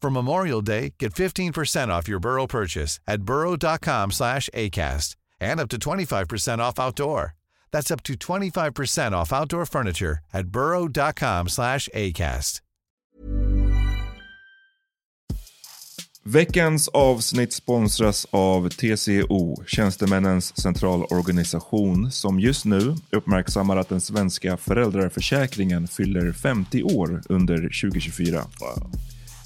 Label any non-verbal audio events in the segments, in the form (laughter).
For Memorial Day, get 15% off your Burrow purchase at burrow.com slash ACAST and up to 25% off outdoor. That's up to 25% off outdoor furniture at burrow.com slash ACAST. Veckans avsnitt sponsras av TCO, Tjänstemännens centralorganisation, som just nu uppmärksammar att den svenska föräldraförsäkringen fyller 50 år under 2024.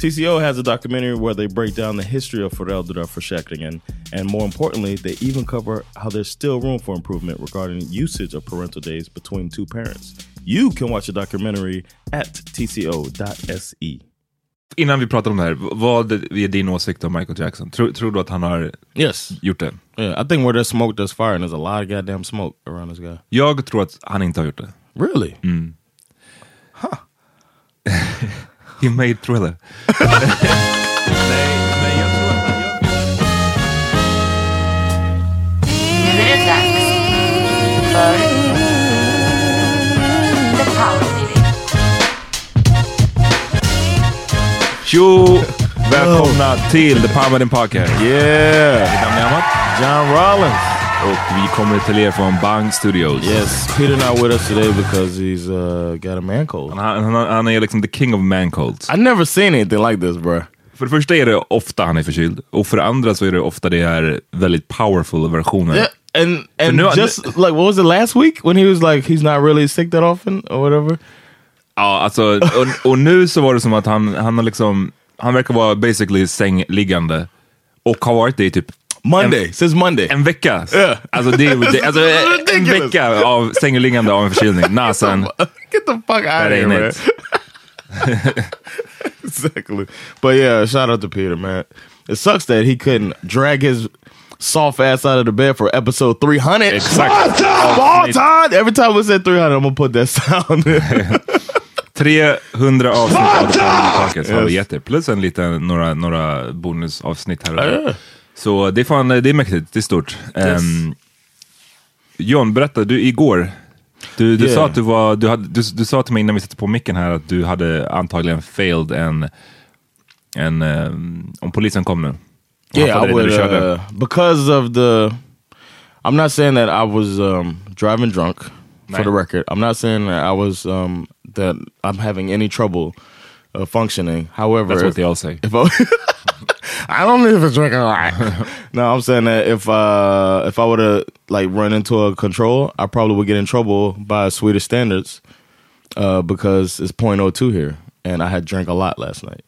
TCO has a documentary where they break down the history of föräldraförsäkringen and more importantly, they even cover how there's still room for improvement regarding usage of parental days between two parents. You can watch the documentary at tco.se. Innan vi pratar om det här, vad är din åsikt om Michael Jackson? Tror, tror du att han har Yes. gjort det? Yeah, I think where there's smoke, there's fire, and there's a lot of goddamn smoke around this guy. Jag tror att han inte har gjort det. Really? Mm. (laughs) He made Thriller. Nu är det dags (laughs) för The Power Meeting. Tjo! Välkomna till The Palmadin Podcast. Yeah. Mitt namn är Amat John Rollins. Och vi kommer till er från Bang Studios. Yes, Peter not with us today because he's uh, got a man cold. Han, han, han är liksom the king of mancolds. I never seen anything like this, bro. För det första är det ofta han är förkyld och för det andra så är det ofta det är väldigt powerful versioner. Yeah, and and nu- just like what was it last week when he was like he's not really sick that often or whatever. Ja, alltså, och, och nu så var det som att han, han har liksom, han verkar vara basically sängliggande och har varit det i typ Monday since Monday. en vecka. Yeah. Alltså, det, det, alltså (laughs) en vecka av sängliggande av en förkylning. Nasen. Get the fuck out of here, man. (laughs) exactly. But yeah, shout out to Peter, man. It sucks that he couldn't drag his soft ass out of the bed for episode 300. Exakt. Spartan! Every time we said 300, I'm gonna put that (laughs) sound in. 300 avsnitt av Podcast har vi gett er. Plus en liten, några, några bonusavsnitt här och där. Så det är fan, det är mäktigt, det är stort. Ehm, John, berätta, du igår, du, du, Yeah. sa att du, var, du, hade, du, du sa till mig innan vi satte på micken här att du hade antagligen failed en, en ehm, om polisen kom nu. Yeah, I would uh, because of the. I'm not saying that I was um, driving drunk. For Right. the record, I'm not saying that I was um, that I'm having any trouble uh, functioning. However, That's if, what they all say. (laughs) I, don't even drink a lot. (laughs) no, I'm saying that if uh, if I would have like run into a control, I probably would get in trouble by Swedish standards uh, because it's .02 here, and I had drank a lot last night.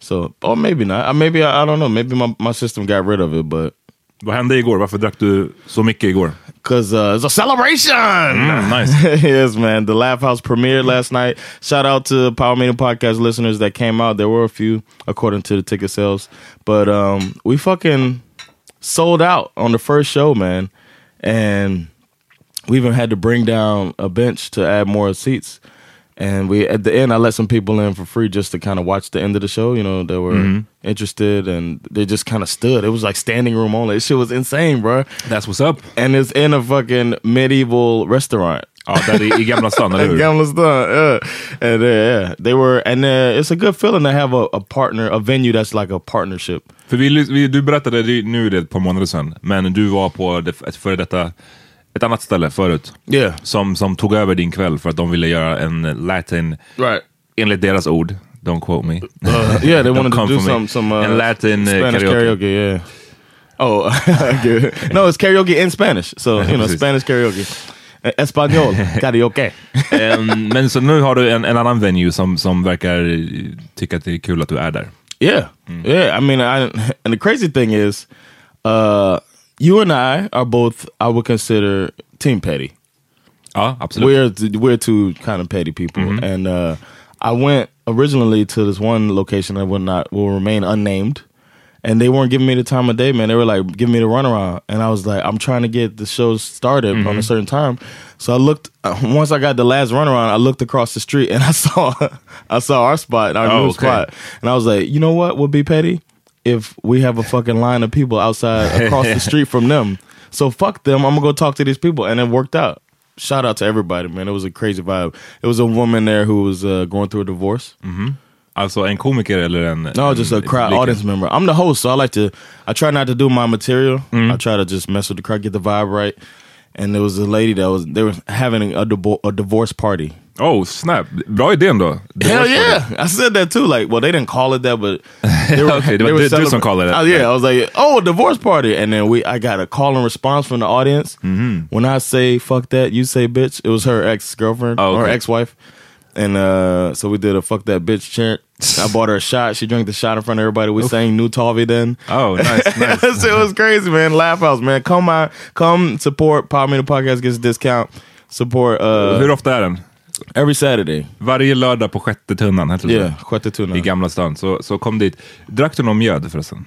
So, or maybe not. Maybe I, I don't know. Maybe my, my system got rid of it, but Vad hände igår? Varför drack du så mycket igår? because uh, it's a celebration. Mm, (laughs) nice. yes, man. The Laugh House premiered last night. Shout out to Power Meeting Podcast listeners that came out. There were a few, according to the ticket sales, but um, we fucking sold out on the first show, man. And we even had to bring down a bench to add more seats. And we at the end, I let some people in for free just to kind of watch the end of the show. You know, that were interested, and they just kind of stood. It was like standing room only. This shit was insane, bro. That's what's up. And it's in a fucking medieval restaurant. Ja, där i, i Gamla stan, eller hur? Gamla stan, yeah. And uh, yeah, they were, and uh, it's a good feeling to have a, a partner, a venue that's like a partnership. För vi, vi, du berättade, nu är det ett par månader sedan, men du var på ett före detta, ett annat ställe förut. Yeah, Som, som tog över din kväll för att de ville göra en latin, right. enligt deras ord, don't quote me. Uh, yeah, they (laughs) wanted to do some some uh, En Latin, uh, Spanish karaoke. karaoke. Yeah. Oh. (laughs) No, it's karaoke in Spanish. So (laughs) you know. Spanish karaoke. Uh, Espanol karaoke. Em, men så nu har du en, en annan venue som, som verkar tycka att det är kul att du är där. Yeah, yeah. I mean, I and the crazy thing is, uh, you and I are both I would consider team petty. Ja, absolut. We're we're two kind of petty people, and uh, I went originally to this one location that will not will remain unnamed, and they weren't giving me the time of day, man. They were like giving me the runaround, and I was like, I'm trying to get the show started on a certain time. So I looked uh, once I got the last runaround, I looked across the street and I (laughs) saw I saw our spot, our Oh, new okay. spot, and I was like, you know what would be petty if we have a fucking line of people outside across the street from them. (laughs) So fuck them. I'm gonna go talk to these people, and it worked out. Shout out to everybody, man. It was a crazy vibe. It was a woman there who was uh, going through a divorce. Mm -hmm. Alltså en komiker eller en... No, en just a crowd publik? audience member. I'm the host, so I like to. I try not to do my material. I try to just mess with the crowd, get the vibe right. And there was a lady that was they were having a, a divorce party. Oh, snap. Bra idé ändå. Hell yeah! I said that too. Like, well, they didn't call it that, but they were, (laughs) Okay, they but were do- some call it that. Oh, yeah, I was like, oh, a divorce party, and then we, I got a call and response from the audience. Mm-hmm. When I say fuck that, you say bitch. It was her ex girlfriend Oh, or okay. ex wife, and uh, so we did a fuck that bitch chant. I bought her a shot. She drank the shot in front of everybody. We sang New Tavi then. Oh, nice, nice. (laughs) it was crazy, man. Laugh house, man. Come on, come support Power Meter Podcast gets a discount. Support uh, Hur ofta är den? Every Saturday. Varje lördag på sjätte tunnan, heter det? Yeah, sjätte tunnan. I Gamla stan. Så, så kom dit. Drack du någon mjöd förresten?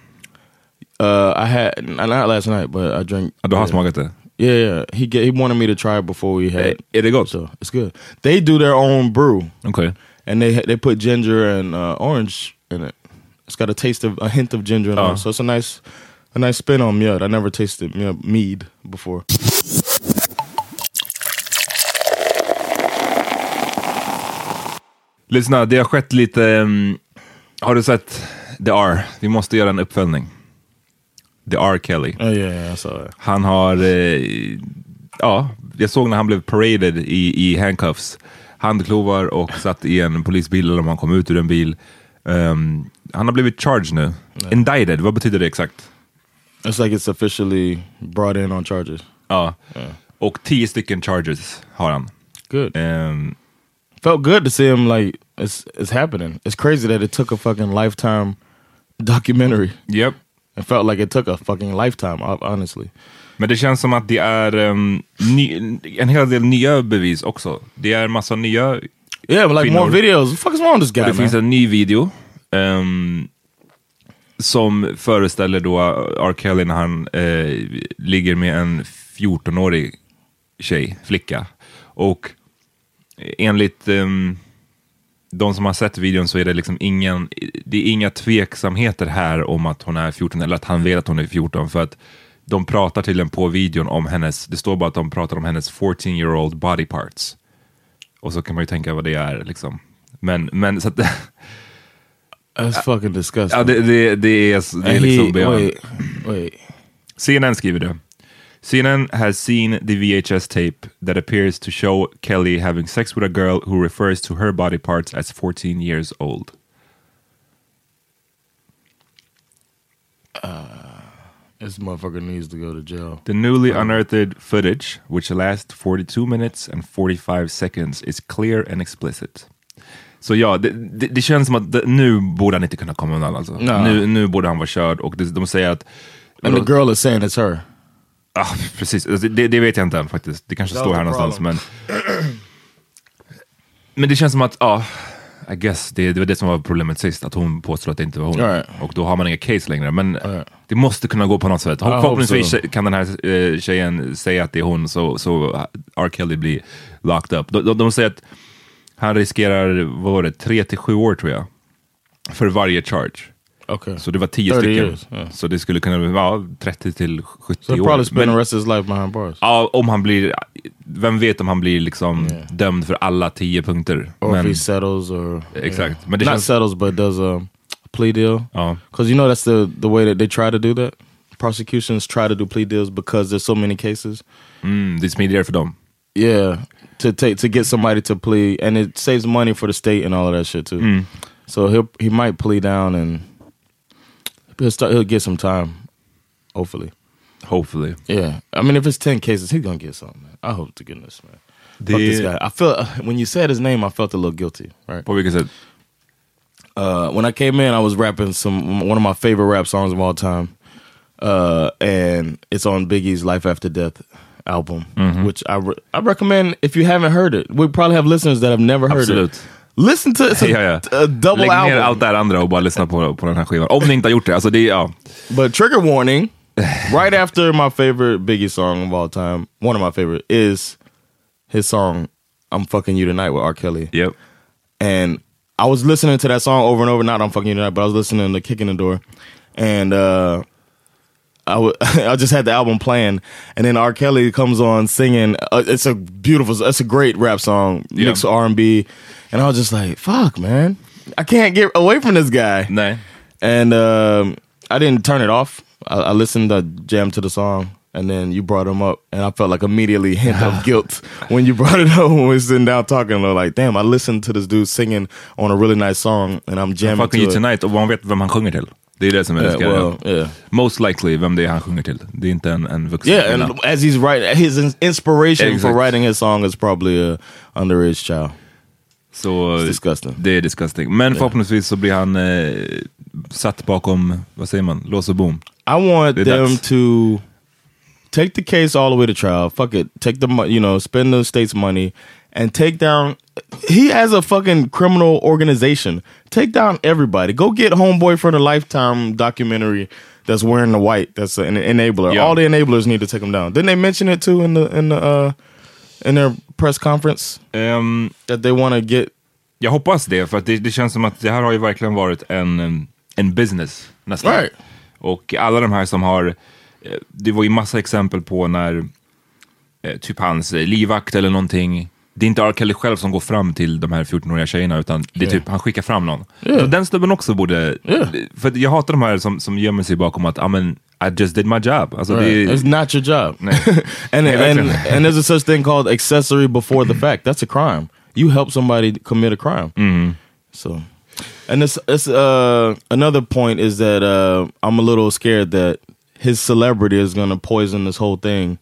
Uh, I had not last night, but I drank. Ja, du har yeah. smakat det? Yeah, yeah. He get, he wanted me to try it before we had. Är, är det gott? So it's good. They do their own brew, Okej. and they they put ginger and uh, orange in it. It's got a taste of a hint of ginger Oh. orange, so it's a nice a nice spin on mud. I never tasted mud, mead before. Lyssna, det har skett lite... um, har du sett The R? Vi måste göra en uppföljning. The R. Kelly. Oh yeah, yeah. Han har... Eh, ja, jag såg när han blev paraded i, i handcuffs. Handklovar och satt i en polisbil eller om han kom ut ur en bil. Um, han har blivit charged nu. Indicted, vad betyder det exakt? It's like it's officially brought in on charges. Ja. Och tio stycken charges har han. Good. Um, Felt good to see him like it's it's happening. It's crazy that it took a fucking lifetime documentary. yep. It felt like it took a fucking lifetime, hon- honestly. Men det känns som att det är um, ny, en hel del nya bevis också. Det är massa nya... Yeah, but like more videos. What the fuck is wrong with this guy, Och det man? finns en ny video ehm, som föreställer då R. Kelly när han eh, ligger med en 14-årig tjej, flicka. Och enligt ehm, de som har sett videon så är det liksom ingen, det är inga tveksamheter här om att hon är 14 eller att han vet att hon är 14 för att de pratar tydligen på videon om hennes, det står bara att de pratar om hennes 14 year old body parts. Och så kan man ju tänka vad det är liksom. Men, men så att (laughs) That's fucking disgusting. Ja, det, det, det är, det är liksom beyond. wait, wait. CNN skriver det. CNN has seen the VHS tape that appears to show Kelly having sex with a girl who refers to her body parts as 14 years old. This motherfucker needs to go to jail. The newly unearthed footage, which lasts 42 minutes and 45 seconds, is clear and explicit. Så ja, det, det, det känns som att det, nu borde han inte kunna komma undan alltså. Nej. Nu, nu borde han vara körd och det, de säger att... And the girl is saying it's her. Ah, precis, Alltså, det, det vet jag inte än faktiskt. Det kanske That står här någonstans. Men, (clears throat) men det känns som att, ja, I guess det, det var det som var problemet sist. Att hon påstår att det inte var hon. Right. Och då har man inga case längre. Men Right. det måste kunna gå på något sätt. Förhoppningsvis so. kan den här eh, tjejen säga att det är hon så, så R. Kelly blir locked up. De, de, de säger att han riskerar, vad var det, tre till sju år tror jag. För varje charge. Okay. Så det var tio 30 stycken. years, yeah. Så det skulle kunna vara 30 till 70 So år. Men- the rest of his life behind bars. Ja, om han blir, vem vet om han blir liksom dömd för alla tio punkter. Or Men, if he settles or... exakt. Men det Not känns, settles, but does a plea deal. ja, Because you know that's the, the way that they try to do that. Prosecutions try to do plea deals because there's so many cases. mm, det är smidigare för dem. Yeah, to take to get somebody to plea, and it saves money for the state and all of that shit too. So he'll he might plea down and he'll start. He'll get some time, hopefully. Hopefully. Yeah, I mean, if it's ten cases, he's gonna get something. Man. I hope to goodness, man. Fuck this guy. I felt when you said his name, I felt a little guilty. Right. På vilket sätt? uh, when I came in, I was rapping some one of my favorite rap songs of all time, uh, and it's on Biggie's "Life After Death" album, which I re- I recommend if you haven't heard it. We probably have listeners that have never heard Absolut. it. Listen to it. It's a, Ja, ja. a double Lägg ner album. allt det andra och bara lyssna på, på den här skivan. Om ni inte har gjort det. Alltså det ja. But trigger warning, right after my favorite Biggie song of all time, one of my favorite is his song "I'm Fucking You Tonight" with R. Kelly. Yep. and I was listening to that song over and over. Not on fucking internet, but I was listening to "Kick in the Door," and uh, I w- (laughs) I just had the album playing, and then R. Kelly comes on singing. Uh, it's a beautiful, it's a great rap song, Yeah. mixed R and B, and I was just like, "Fuck, man, I can't get away from this guy." And um, I didn't turn it off. I, I listened to jam to the song, and then you brought him up, and I felt like immediately (laughs) hint of guilt when you brought it (laughs) up when we were sitting down talking. I like, damn, I listened to this dude singing on a really nice song, and I'm jamming Fucking to You it. Tonight och man vet vem han sjunger till. Det är det som är Yeah, det well, yeah, yeah. Most likely vem det är han sjunger till. Det är inte en, en vuxen Yeah, and as he's writing, his in- inspiration Exact. for writing his song is probably a underage child. Så It's disgusting. det är disgusting. Men förhoppningsvis så blir han eh, satt bakom, vad säger man, lås och bom. I want them that's- to take the case all the way to trial. Fuck it, take the you know spend the state's money and take down. He has a fucking criminal organization. Take down everybody. Go get Homeboy for the Lifetime documentary. That's wearing the white. That's an enabler. All the enablers need to take him down. Didn't they mention it too in the in the uh, in their press conference Ehm, that they want to get? jag hoppas det, för att det, det känns som att det här har ju verkligen varit en, en business nästan. Right. Och alla de här som har, eh, det var ju massa exempel på när eh, typ hans livvakt eller någonting, det är inte R. Kelly själv som går fram till de här 14-åriga tjejerna utan det är typ, han skickar fram någon. Så den snubben också borde, Yeah. för jag hatar de här som, som gömmer sig bakom att, I mean, I just did my job. Alltså Right. It's not your job. (laughs) And and and there's a such thing called accessory before the fact. That's a crime. You help somebody commit a crime. Mm-hmm. So, and this it's uh another point is that uh I'm a little scared that his celebrity is going to poison this whole thing,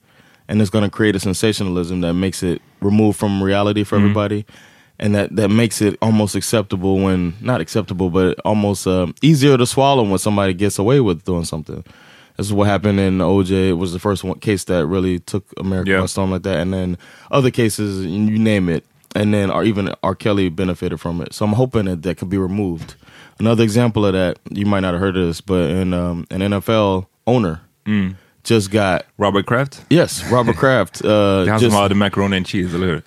and it's going to create a sensationalism that makes it removed from reality for everybody. And that, that makes it almost acceptable when not acceptable, but almost uh, easier to swallow when somebody gets away with doing something. This is what happened in OJ. It was the first one case that really took America Yeah. by storm like that, and then other cases, you name it, and then or even R. Kelly benefited from it. So I'm hoping that that could be removed. Another example of that, you might not have heard of this, but in um, an NFL owner just got Robert Kraft? yes, Robert Kraft. Uh, (laughs) han just, som hade macaroni and cheese, eller (laughs) hur?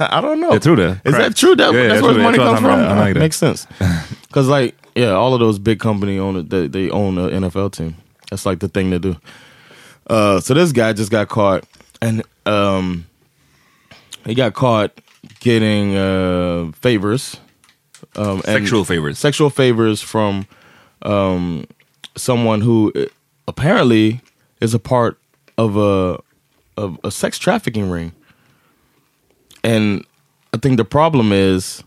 I don't know. Jag tror det. Is that true? That, ja, that's where his money comes from. Makes sense. (laughs) Because like, yeah, all of those big company own they they own an NFL team. That's like the thing to do. Uh, so this guy just got caught, and um, he got caught getting uh, favors um, Sexual favors. sexual favors from um, someone who uh, apparently is a part of a of a sex trafficking ring. And I think the problem is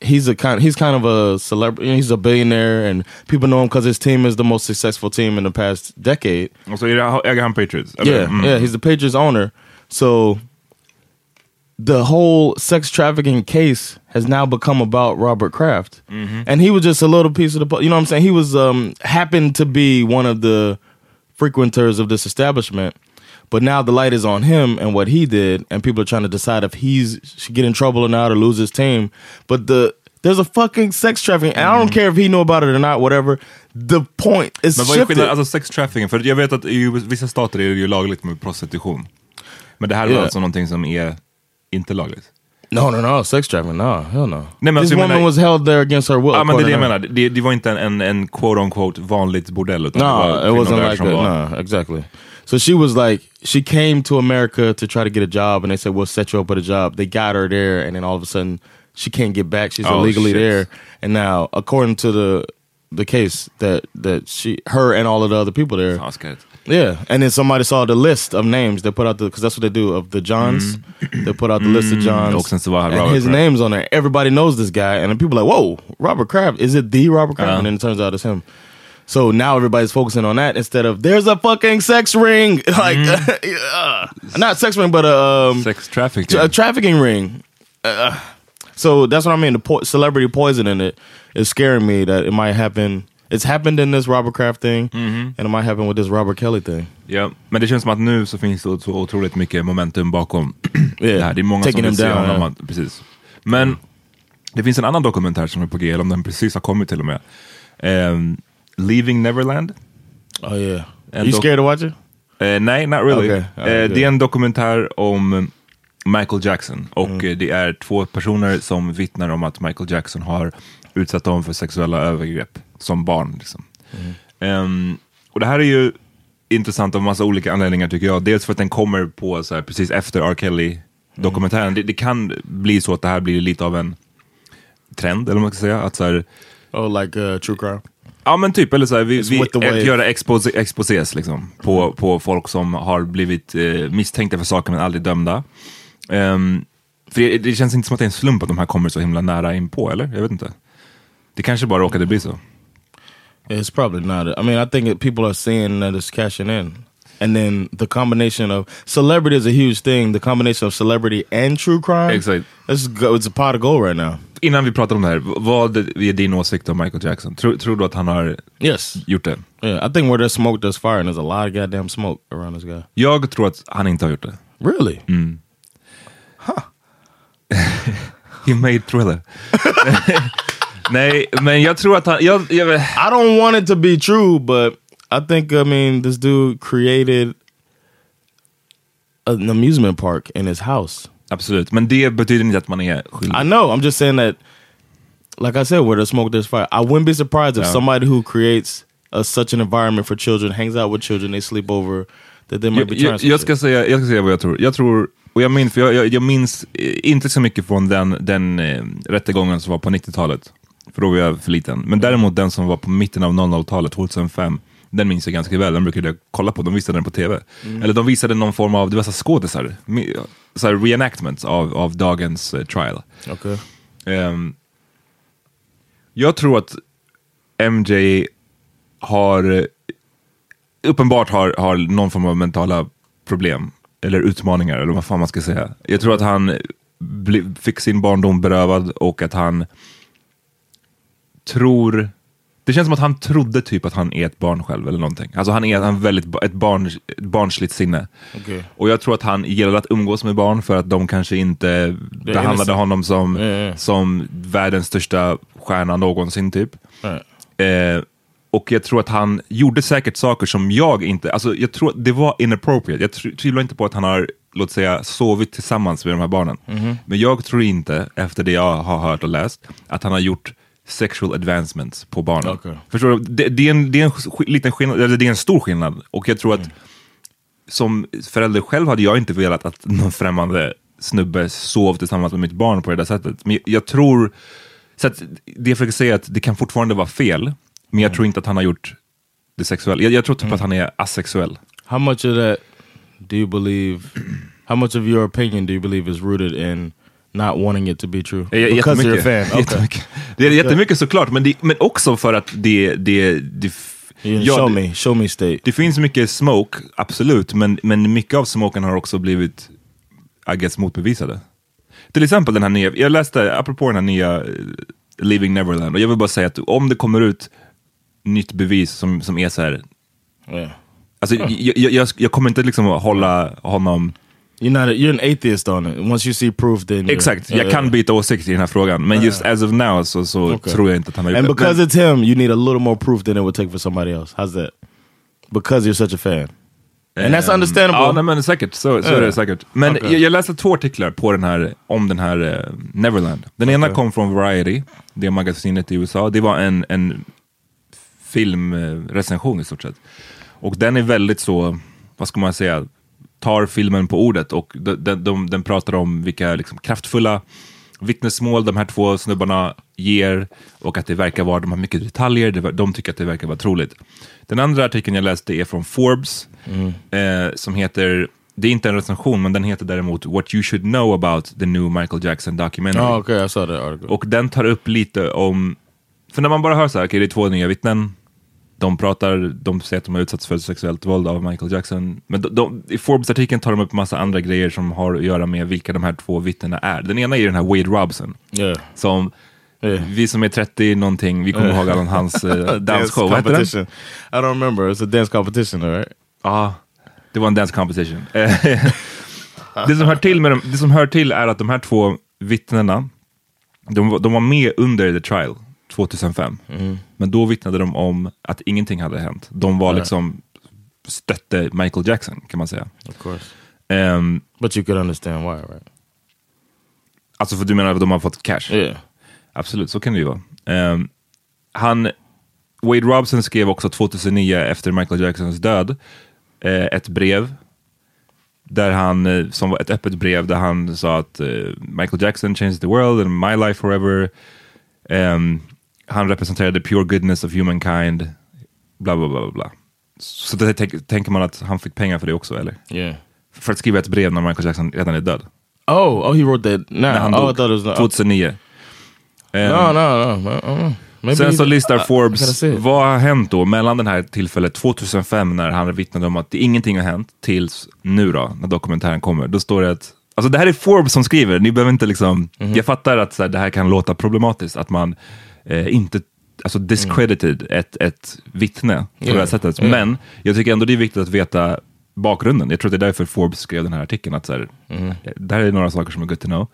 he's a kind he's kind of a celebrity. He's a billionaire, and people know him because his team is the most successful team in the past decade. So det, äger han Patriots? Eller? Yeah, Mm. yeah, he's the Patriots owner. So the whole sex trafficking case has now become about Robert Kraft, and he was just a little piece of the. You know what I'm saying? He was um happened to be one of the frequenters of this establishment. But now the light is on him and what he did, and people are trying to decide if he's should get in trouble or not or lose his team. But the there's a fucking sex trafficking, and I don't care if he knew about it or not. Whatever. The point is Men vad är skillnaden, alltså sex trafficking? För jag vet att i vissa stater är det ju lagligt med prostitution. Men det här var Yeah. alltså någonting som är inte lagligt. No, no, no. Sex trafficking. No, hell no. Nej, men This alltså, jag woman menar- was held there against her will. Ja men det är det jag according to menar, det, det var inte en, en, en quote on quote vanligt bordell utan her. det var No, it kvinnor wasn't där like som that. var... No, exactly. So she was like, she came to America to try to get a job, and they said, "We'll set you up with a job." They got her there, and then all of a sudden, she can't get back. She's Oh, illegally shit. there, and now, according to the the case, that that she, her, and all of the other people there, Fan, vad skräligt. Yeah, and then somebody saw the list of names. They put out the because that's what they do of the Johns. They put out the list of Johns, så var han and Robert his Kraft. name's on there. Everybody knows this guy, and then people are like, "Whoa, Robert Kraft! Is it the Robert Kraft?" Uh-huh. And then it turns out it's him. So now everybody's focusing on that instead of there's a fucking sex ring, (laughs) like (laughs) uh, not sex ring, but a, um, Sex trafficking. a trafficking ring. Uh, so that's what I mean. The po- celebrity poisoning it is scaring me that it might happen. It's happened in this Robert Kraft thing, and it might happen with this Robert Kelly thing. Ja, men det känns som att nu så finns det så otroligt mycket momentum bakom (clears throat) Yeah. det här. Det är många Taking som vill se down, honom. yeah. Precis. Men det finns en annan dokumentär som är på G, eller om den precis har kommit till och med. Ehm, Leaving Neverland. Oh yeah. Are you scared to watch it? Eh, nej, not really. Ja, Eh, good. det är en dokumentär om Michael Jackson och Mm. det är två personer som vittnar om att Michael Jackson har utsatt dem för sexuella övergrepp som barn. Liksom. Mm. Ehm, och det här är ju intressant av massa olika anledningar tycker jag. Dels för att den kommer på så här, precis efter R. Kelly-dokumentären. Det, det kan bli så att det här blir lite av en trend, eller vad man ska säga. Att så här, Oh, like uh, true crime. Ja men typ, eller så här, vi, vi göra expose, exposés liksom, på, på folk som har blivit eh, misstänkta för saker men aldrig dömda. Ehm, för det, det känns inte som att det är en slump att de här kommer så himla nära in på, eller? Jag vet inte. Det kanske bara råkade bli så. It's probably not. I mean, I think it, people are seeing that it's cashing in, and then the combination of celebrity is a huge thing. The combination of celebrity and true crime. Exakt. It's it's a pot of gold right now. Innan vi pratar om det här, vad är din åsikt om Michael Jackson? Tror, tror du att han har Yes. gjort det? Yeah, I think where there's smoke, there's fire, and there's a lot of goddamn smoke around this guy. Jag tror att han inte har gjort det. Really? Mm. Huh? (laughs) He made thriller. (laughs) Nej, men jag tror att han... Jag, jag, I don't want it to be true, but I think I mean this dude created an amusement park in his house. absolut, men det betyder inte att man är skyldig. I know. I'm just saying that, like I said, where there's smoke, there's fire. I wouldn't be surprised if Yeah. somebody who creates a, such an environment for children, hangs out with children, they sleep over, that they might Jag, be trying jag, jag, ska säga, jag ska säga vad jag tror. Jag tror, och jag minns, för jag, jag, jag minns eh, inte så mycket från den, den eh, rättegången som var på 90-talet. För då var jag för liten. Men däremot den som var på mitten av 00-talet, 2005, den minns jag ganska väl. Den brukade jag kolla på, de visade den på tv. Eller de visade någon form av, det var så skådisar, så här reenactments av, av dagens eh, trial. Okay. Ehm, jag tror att MJ har eh, uppenbart har, har någon form av mentala problem eller utmaningar eller vad fan man ska säga. Jag tror att han bli, fick sin barndom berövad och att han tror det känns som att han trodde typ att han är ett barn själv eller någonting. Alltså han är han väldigt ett, barn, ett barnsligt sinne. Okay. Och jag tror att han gillade att umgås med barn för att de kanske inte behandlade innocent. honom som, Ja, ja. som världens största stjärna någonsin typ. Right. Eh, och jag tror att han gjorde säkert saker som jag inte, alltså jag tror att det var inappropriate. Jag tvivlar inte på att han har, låt säga, sovit tillsammans med de här barnen. Men jag tror inte, efter det jag har hört och läst, att han har gjort sexual advancements på barnen. Okej. Förstår du? Det, det, är en, det är en liten skillnad, eller det är en stor skillnad. Och jag tror att som förälder själv hade jag inte velat att någon främmande snubbe sov tillsammans med mitt barn på det där sättet. Men jag tror Så att det jag försöker säga är att det kan fortfarande vara fel, men jag tror inte att han har gjort det sexuellt. Jag, jag tror typ att han är asexuell. How much of that do you believe? (clears throat) How much of your opinion do you believe is rooted in not wanting it to be true? Because you're a fan. Okay. Det är jättemycket såklart, men, det, men också för att det... det, det ja, show det- me, show me state. Det finns mycket smoke, absolut, men, men mycket av smoken har också blivit, I guess, motbevisade. Till exempel den här nya, jag läste, apropå den här nya eh, Leaving Neverland, och jag vill bara säga att om det kommer ut nytt bevis som, som är så här, Yeah. alltså, jag, jag, jag, jag kommer inte liksom att hålla honom, You're not. A, you're an atheist on it. Once you see proof, then exakt, jag kan yeah. byta åsikt i den här frågan, men just as of now så, så Okay. tror jag inte att han har gjort And det. because Men- it's him, you need a little more proof than it would take for somebody else. How's that? Because you're such a fan. And that's Ehm, understandable. Ja, nej, men säkert. Så, så är det säkert. Men Okej. jag, jag läste två artiklar på den här, om den här eh, Neverland. Den ena kom från Variety, det magasinet i USA. Det var en, en filmrecension i stort sett. Och den är väldigt så, vad ska man säga, tar filmen på ordet och de, de, de, den pratar om vilka liksom, kraftfulla vittnesmål de här två snubbarna ger och att det verkar vara, de har mycket detaljer, det, de tycker att det verkar vara troligt. Den andra artikeln jag läste är från Forbes eh, som heter, det är inte en recension men den heter däremot What you should know about the new Michael Jackson documentary. Oh, okay. Saw that article. Och den tar upp lite om, för när man bara hör så här, okej det är två nya vittnen, de pratar, de säger att de har utsatts för sexuellt våld av Michael Jackson. Men de, de, i Forbes-artikeln tar de upp massa andra grejer som har att göra med vilka de här två vittnena är. Den ena är den här Wade Robson, yeah. som Yeah. vi som är 30 någonting, vi kommer ihåg alla hans (laughs) uh, dansshow. Vad heter den? I don't remember. It's a dance competition, right? Ja, det var en dance competition. Eh, (laughs) (laughs) det, som hör till med dem, det som hör till är att de här två vittnena, de, de var med under the trial 2005. Men då vittnade de om att ingenting hade hänt. De var liksom stötte Michael Jackson kan man säga. Of course. Ehm, But you could understand why, right? alltså för du menar att de har fått cash? Yeah. Absolut, så kan det ju vara. Ehm, han, Wade Robson skrev också 2009 efter Michael Jacksons död eh, ett brev där han, eh, som var ett öppet brev där han sa att eh, Michael Jackson changed the world and my life forever. Ehm, han representerade pure goodness of humankind. Bla bla bla bla. Så det tänk, tänker man att han fick pengar för det också eller? Yeah. För att skriva ett brev när Michael Jackson redan är död. Oh, oh, he wrote that now. När han oh, dog, I thought it was 2009. Ehm, no, no, no. Uh, maybe Sen så listar I- I Forbes see it. vad har hänt då mellan den här tillfället 2005 när han vittnade om att det, ingenting har hänt tills nu då när dokumentären kommer. Då står det att, alltså det här är Forbes som skriver, ni behöver inte liksom, Mhm. jag fattar att så här, det här kan låta problematiskt att man eh, inte alltså discredited ett, ett vittne på det här Yeah. sättet. Yeah. Men jag tycker ändå det är viktigt att veta bakgrunden. Jag tror det är därför Forbes skrev den här artikeln. Att så här, Mhm. eh, Det här är några saker som är good to know.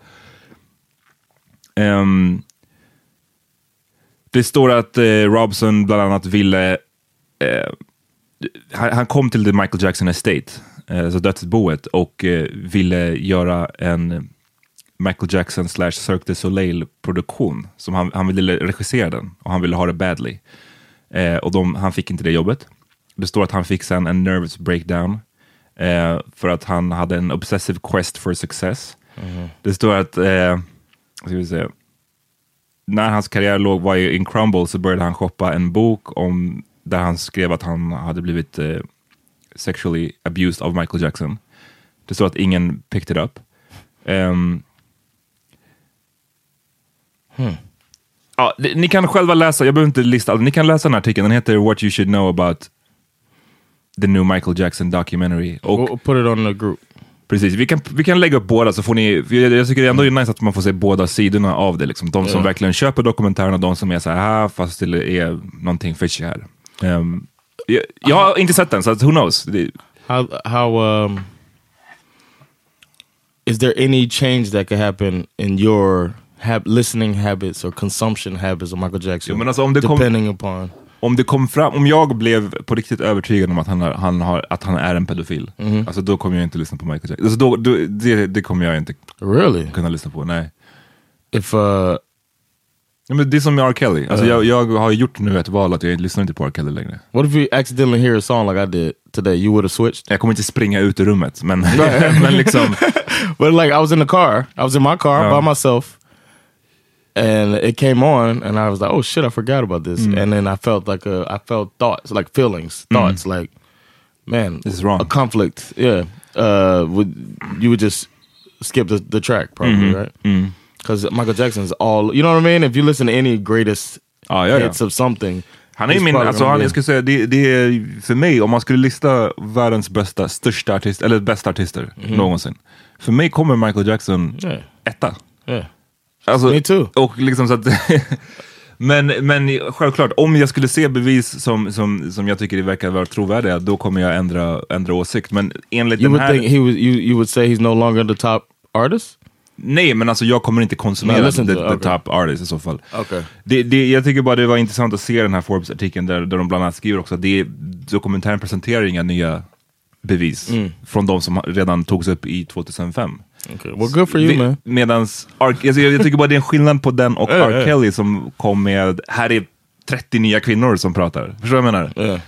Ehm, det står att eh, Robson bland annat ville, eh, han, han kom till the Michael Jackson Estate, eh, så dödsboet, och eh, ville göra en Michael Jackson slash Cirque du Soleil produktion. Som han, han ville regissera den och han ville ha det badly. Eh, och de, han fick inte det jobbet. Det står att han fick sen en nervous breakdown eh, för att han hade en obsessive quest for success. Det står att, eh, ska vi se, när hans karriär låg var i in crumble så började han shoppa en bok om där han skrev att han hade blivit eh, sexually abused av Michael Jackson. Det står att ingen picked it up. Ehm, ja, ni kan själva läsa, jag behöver inte lista allt, ni kan läsa den här artikeln, den heter What you should know about the new Michael Jackson documentary. Och We'll put it on the group. Precis, vi kan, vi kan lägga upp båda så får ni, jag, jag tycker ändå det är nice att man får se båda sidorna av det. Liksom. De som verkligen köper dokumentären och de som är så här, ah, fast det är någonting fishy här. Ehm, jag, jag har inte sett den, så who knows? How how um is there any change that could happen in your hab- listening habits or consumption habits of Michael Jackson? Jo, men alltså om det kom- depending upon om det kom fram, om jag blev på riktigt övertygad om att han, har, han, har, att han är en pedofil, alltså då kommer jag inte lyssna på Michael Jackson. Alltså då, då, det, det kommer jag inte really kunna lyssna på, nej. if uh Ja, men det är som med R. Kelly, alltså jag, jag har gjort nu ett val att jag inte lyssnar inte på R. Kelly längre. what if you accidentally hear a song like I did today? You would have switched. Jag kommer inte springa ut ur rummet, men, (laughs) (laughs) men liksom, But like I was in the car, I was in my car Ja. by myself, and it came on, and I was like, "Oh shit, I forgot about this." And then I felt like a, I felt thoughts, like feelings, thoughts, like, man, This is wrong. A conflict, yeah. Uh, would you would just skip the, the track probably, right? Because Michael Jackson's all, you know what I mean? If you listen to any greatest Ja, ja, ja. hits of something, Han är min, alltså han, jag skulle säga, det, det är för mig, om man skulle lista världens bästa, största artist, eller bästa artister någonsin. För mig kommer Michael Jackson Yeah. etta. yeah. Alltså, Me too. Och liksom så att, (laughs) men, men självklart, om jag skulle se bevis som, som, som jag tycker verkar vara trovärdiga, då kommer jag ändra, ändra åsikt. Men enligt You den would här... think he was, you, you would say he's no longer the top artist? Nej, men alltså jag kommer inte konsumera Nej, the, the, okay. top artist i så fall. Okay. Det, det, jag tycker bara det var intressant att se den här Forbes-artikeln där, där de bland annat skriver också att dokumentären presenterar inga nya bevis Mm. från de som redan togs upp i 2005. Okay. Well, good for you, man. Medans, R, alltså jag, tycker bara det är en skillnad på den och (laughs) R. Kelly som kom med, här är 30 nya kvinnor som pratar. Förstår du vad jag menar?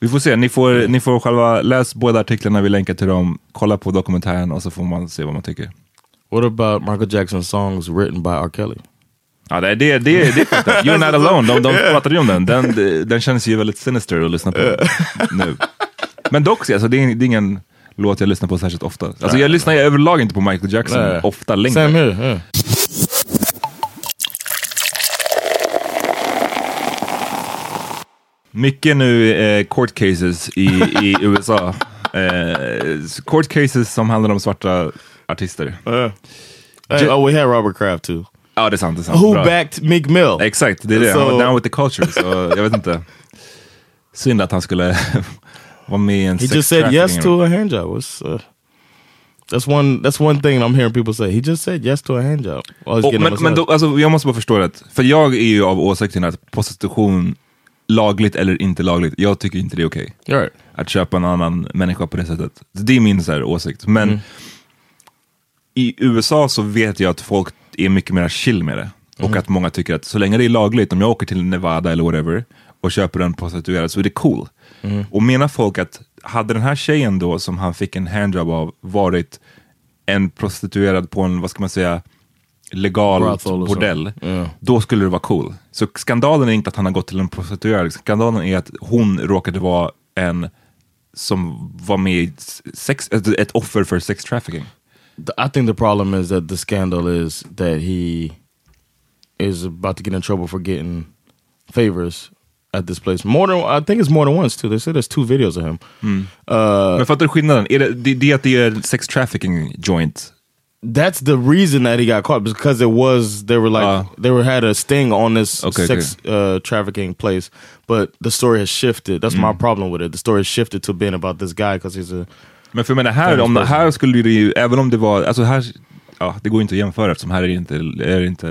Vi får se, ni får, ni får själva läs båda artiklarna, vi länkar till dem, kolla på dokumentären och så får man se vad man tycker. What about Michael Jackson's songs written by R. Kelly? Ja, det, det, det, det. (laughs) You're not alone, de, de pratade ju om den. den. Den känns ju väldigt sinister att lyssna på nu. Men dock, alltså, det, är, det är ingen låt jag lyssnar på särskilt ofta. Alltså, jag lyssnar ju överlag inte på Michael Jackson Nej. ofta längre. Same here. Yeah. Mycket nu eh, court cases i, i (laughs) USA. Eh, court cases som handlar om svarta artister. Hey, oh, we had Robert Kraft too. Ja, det är sant. Det är sant. Who Bra. backed Meek Mill? Exakt, det är det. Han So- var down with the culture. Så jag vet inte. (laughs) Synd att han skulle med i en He just said yes trafficking- to a hand job. What's, uh, that's one. That's one thing I'm hearing people say. He just said yes to a hand job. a men men då, alltså, jag måste bara förstå det. För jag är ju av åsikten att prostitution, lagligt eller inte lagligt, jag tycker inte det är okej. You're right. Att köpa en annan människa på det sättet. Det är min så här, åsikt. Men Mm. i USA så vet jag att folk är mycket mer chill med det. Och Mm. att många tycker att så länge det är lagligt, om jag åker till Nevada eller whatever och köper en prostituerad så är det cool. Mm. Och menar folk att hade den här tjejen då som han fick en handjob av varit en prostituerad på en, vad ska man säga, legal bordell, Ja. då skulle det vara cool. Så skandalen är inte att han har gått till en prostituerad, skandalen är att hon råkade vara en som var med i sex, ett, offer för sex trafficking. I think the problem is that the scandal is that he is about to get in trouble for getting favors at this place. More than I think it's more than once too. They say there's two videos of him. Uh, Men fattar du skillnaden? Är det, det, det att det är sex trafficking joint? that's the reason that he got caught because it was they were like Ah. they were had a sting on this Okay, sex Uh, trafficking place, but the story has shifted. That's my problem with it. The story has shifted to being about this guy because he's a Men för jag menar, här, om, person. här skulle det ju, även om det var, alltså här, ja, det går inte att jämföra eftersom här är det inte, är det inte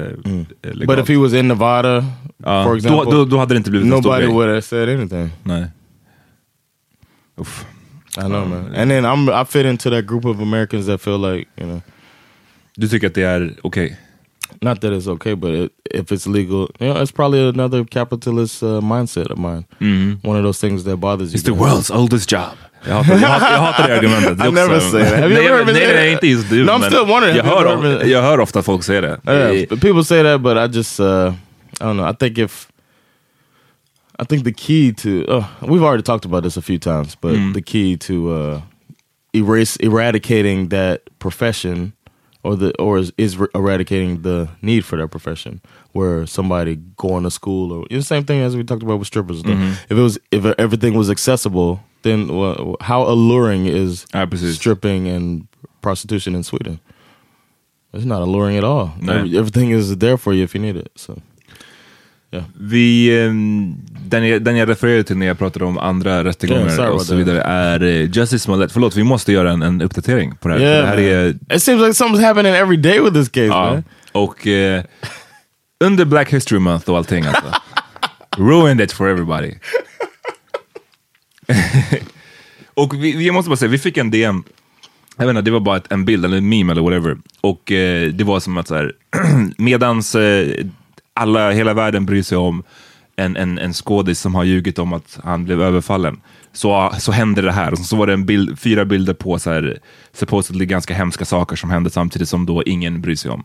eh, legalt. But if he was in Nevada, Ja, for example, då, då, då hade det inte blivit en stor nobody grej. would have said anything. Nej. Uff. I know, man. And then I'm I fit into that group of Americans that feel like you know, Du tycker att det är okej? not that it's okay, but it, if it's legal, you know, it's probably another capitalist uh, mindset of mine. One of those things that bothers you. It's the world's oldest job. Jag hatar, jag hatar, jag hatar det argumentet. Det I never say that. Have you nej, nej, been- nej, inte just du. No, I'm still wondering, Jag hör, jag hör ofta folk säga det. Yeah, people say that, but I just uh, I don't know. I think if I think the key to uh, we've already talked about this a few times, but the key to uh, erase eradicating that profession or the or is, is eradicating the need for that profession where somebody going to school or the same thing as we talked about with strippers. though. If it was if everything was accessible, then well, how alluring is Ja, precis. stripping and prostitution in Sweden? It's not alluring at all. Every- everything is there for you if you need it. So Vi, ehm, den, jag, den jag refererade till när jag pratade om andra rättegångar Yeah, och så vidare är eh, Justice Smollett. Förlåt, vi måste göra en, en uppdatering på det här. yeah, det här är, it seems like something's happening every day with this case, ja, man. och eh, under Black History Month och allting alltså. (laughs) Ruined it for everybody. (laughs) och vi, jag måste bara säga, vi fick en DM jag vet inte, det var bara ett, en bild eller en meme eller whatever. Och eh, det var som att så här, (clears throat) medans eh, alla, hela världen bryr sig om en, en, en skådis som har ljugit om att han blev överfallen, så, så hände det här. Och så var det en bild, fyra bilder på så här, supposedly ganska hemska saker som hände samtidigt som då ingen bryr sig om.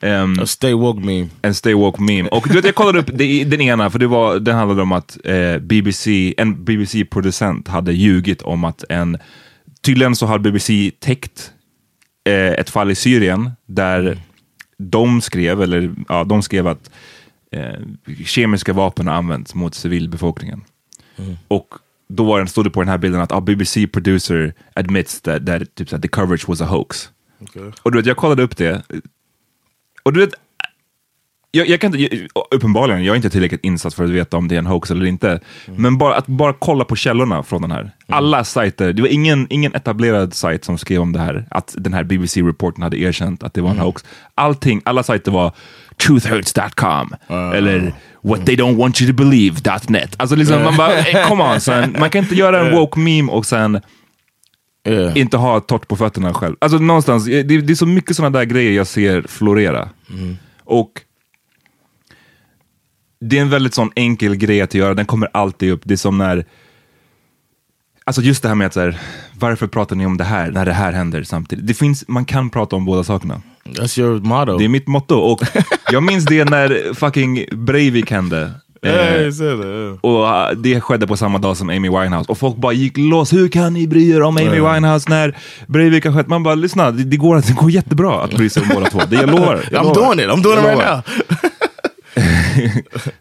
Ehm, A stay woke meme. en Stay Woke meme. Och du vet, jag kollade upp det, den ena, för det, var, den handlade om att eh, BBC, en BBC-producent hade ljugit om att en, tydligen så hade BBC täckt eh, ett fall i Syrien där de skrev, eller ja, de skrev att eh, kemiska vapen har använts mot civilbefolkningen. Och då var det, stod det på den här bilden att ah, BBC producer admits that, that typ, här, the coverage was a hoax. Och du vet, jag kollade upp det. Och du vet, jag, jag kan inte, uppenbarligen, jag är inte tillräckligt insatt för att veta om det är en hoax eller inte. Men bara att bara kolla på källorna från den här. Alla sajter, det var ingen, ingen etablerad sajt som skrev om det här, att den här BBC-reporten hade erkänt att det var en hoax. Allting, alla sajter var truthhurts.com eller what they don't want you to believe.net. Alltså liksom, man bara, eh, come on son. Man kan inte göra en (laughs) woke meme och sen Yeah. inte ha torrt på fötterna själv. Alltså någonstans, det, det är så mycket sådana där grejer jag ser florera. Och det är en väldigt sån enkel grej att göra, den kommer alltid upp. Det är som när, alltså just det här med att så här, varför pratar ni om det här när det här händer samtidigt? Det finns, man kan prata om båda sakerna. That's your motto. Det är mitt motto. Och jag minns det när fucking Breivik hände. Yeah, Eh, that. yeah. och uh, det skedde på samma dag som Amy Winehouse. Och folk bara gick loss. Hur kan ni bry er om Amy Winehouse när Breivik har skett? Man bara, lyssna, det, det, går, det går jättebra att bry sig om båda två. Det jag lovar. Jag I'm doing it. I'm doing it Jag right (laughs) now.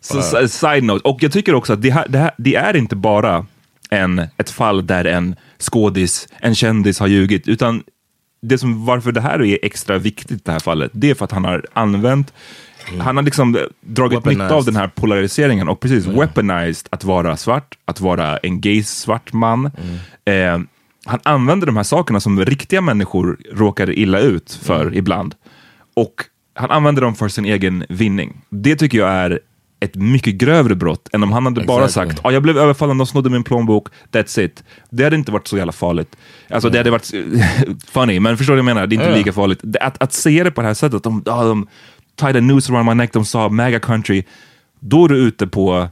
Så, så, side note. Och jag tycker också att det, här, det, här, det är inte bara en, ett fall där en skådis, en kändis har ljugit, utan det som, varför det här är extra viktigt, det här fallet, det är för att han har använt Han har liksom dragit Weaponized. nytta av den här polariseringen och precis weaponized att vara svart, att vara en gay svart man. Eh, han använder de här sakerna som riktiga människor råkar illa ut för ibland. Och han använder dem för sin egen vinning. Det tycker jag är ett mycket grövre brott än om han hade bara Exactly. sagt ah, jag blev överfallen, de snodde min plånbok, that's it. Det hade inte varit så jävla farligt. Alltså det hade varit eh, (laughs) funny, men förstår du vad jag menar? Det är inte Ja. lika farligt. Att, att se det på det här sättet, de, ah, de tied a noose around my neck, de sa mega country, då är du ute på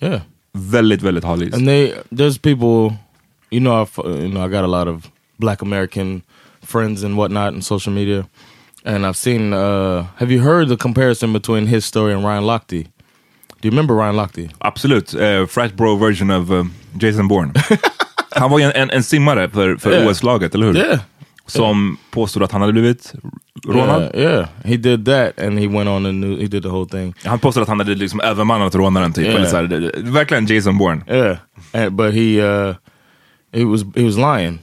Yeah. väldigt, väldigt hal is. And they there's people, you know, I've, you know, I got a lot of Black American friends and whatnot in social media, and I've seen. Uh, have you heard the comparison between his story and Ryan Lochte? Do you remember Ryan Lochte? Absolut, uh, frat bro version of uh, Jason Bourne. (laughs) Han var ju en, en, en simmare för, för Yeah. OS-laget, eller hur? Yeah. Som påstod att han hade blivit rånad. Yeah, yeah, he did that, and he went on the new. He did the whole thing. Han påstod att han hade liksom övermannat rånaren typ. Yeah. Eller så här, verkligen Jason Bourne. Yeah, and, but he uh, he was he was lying,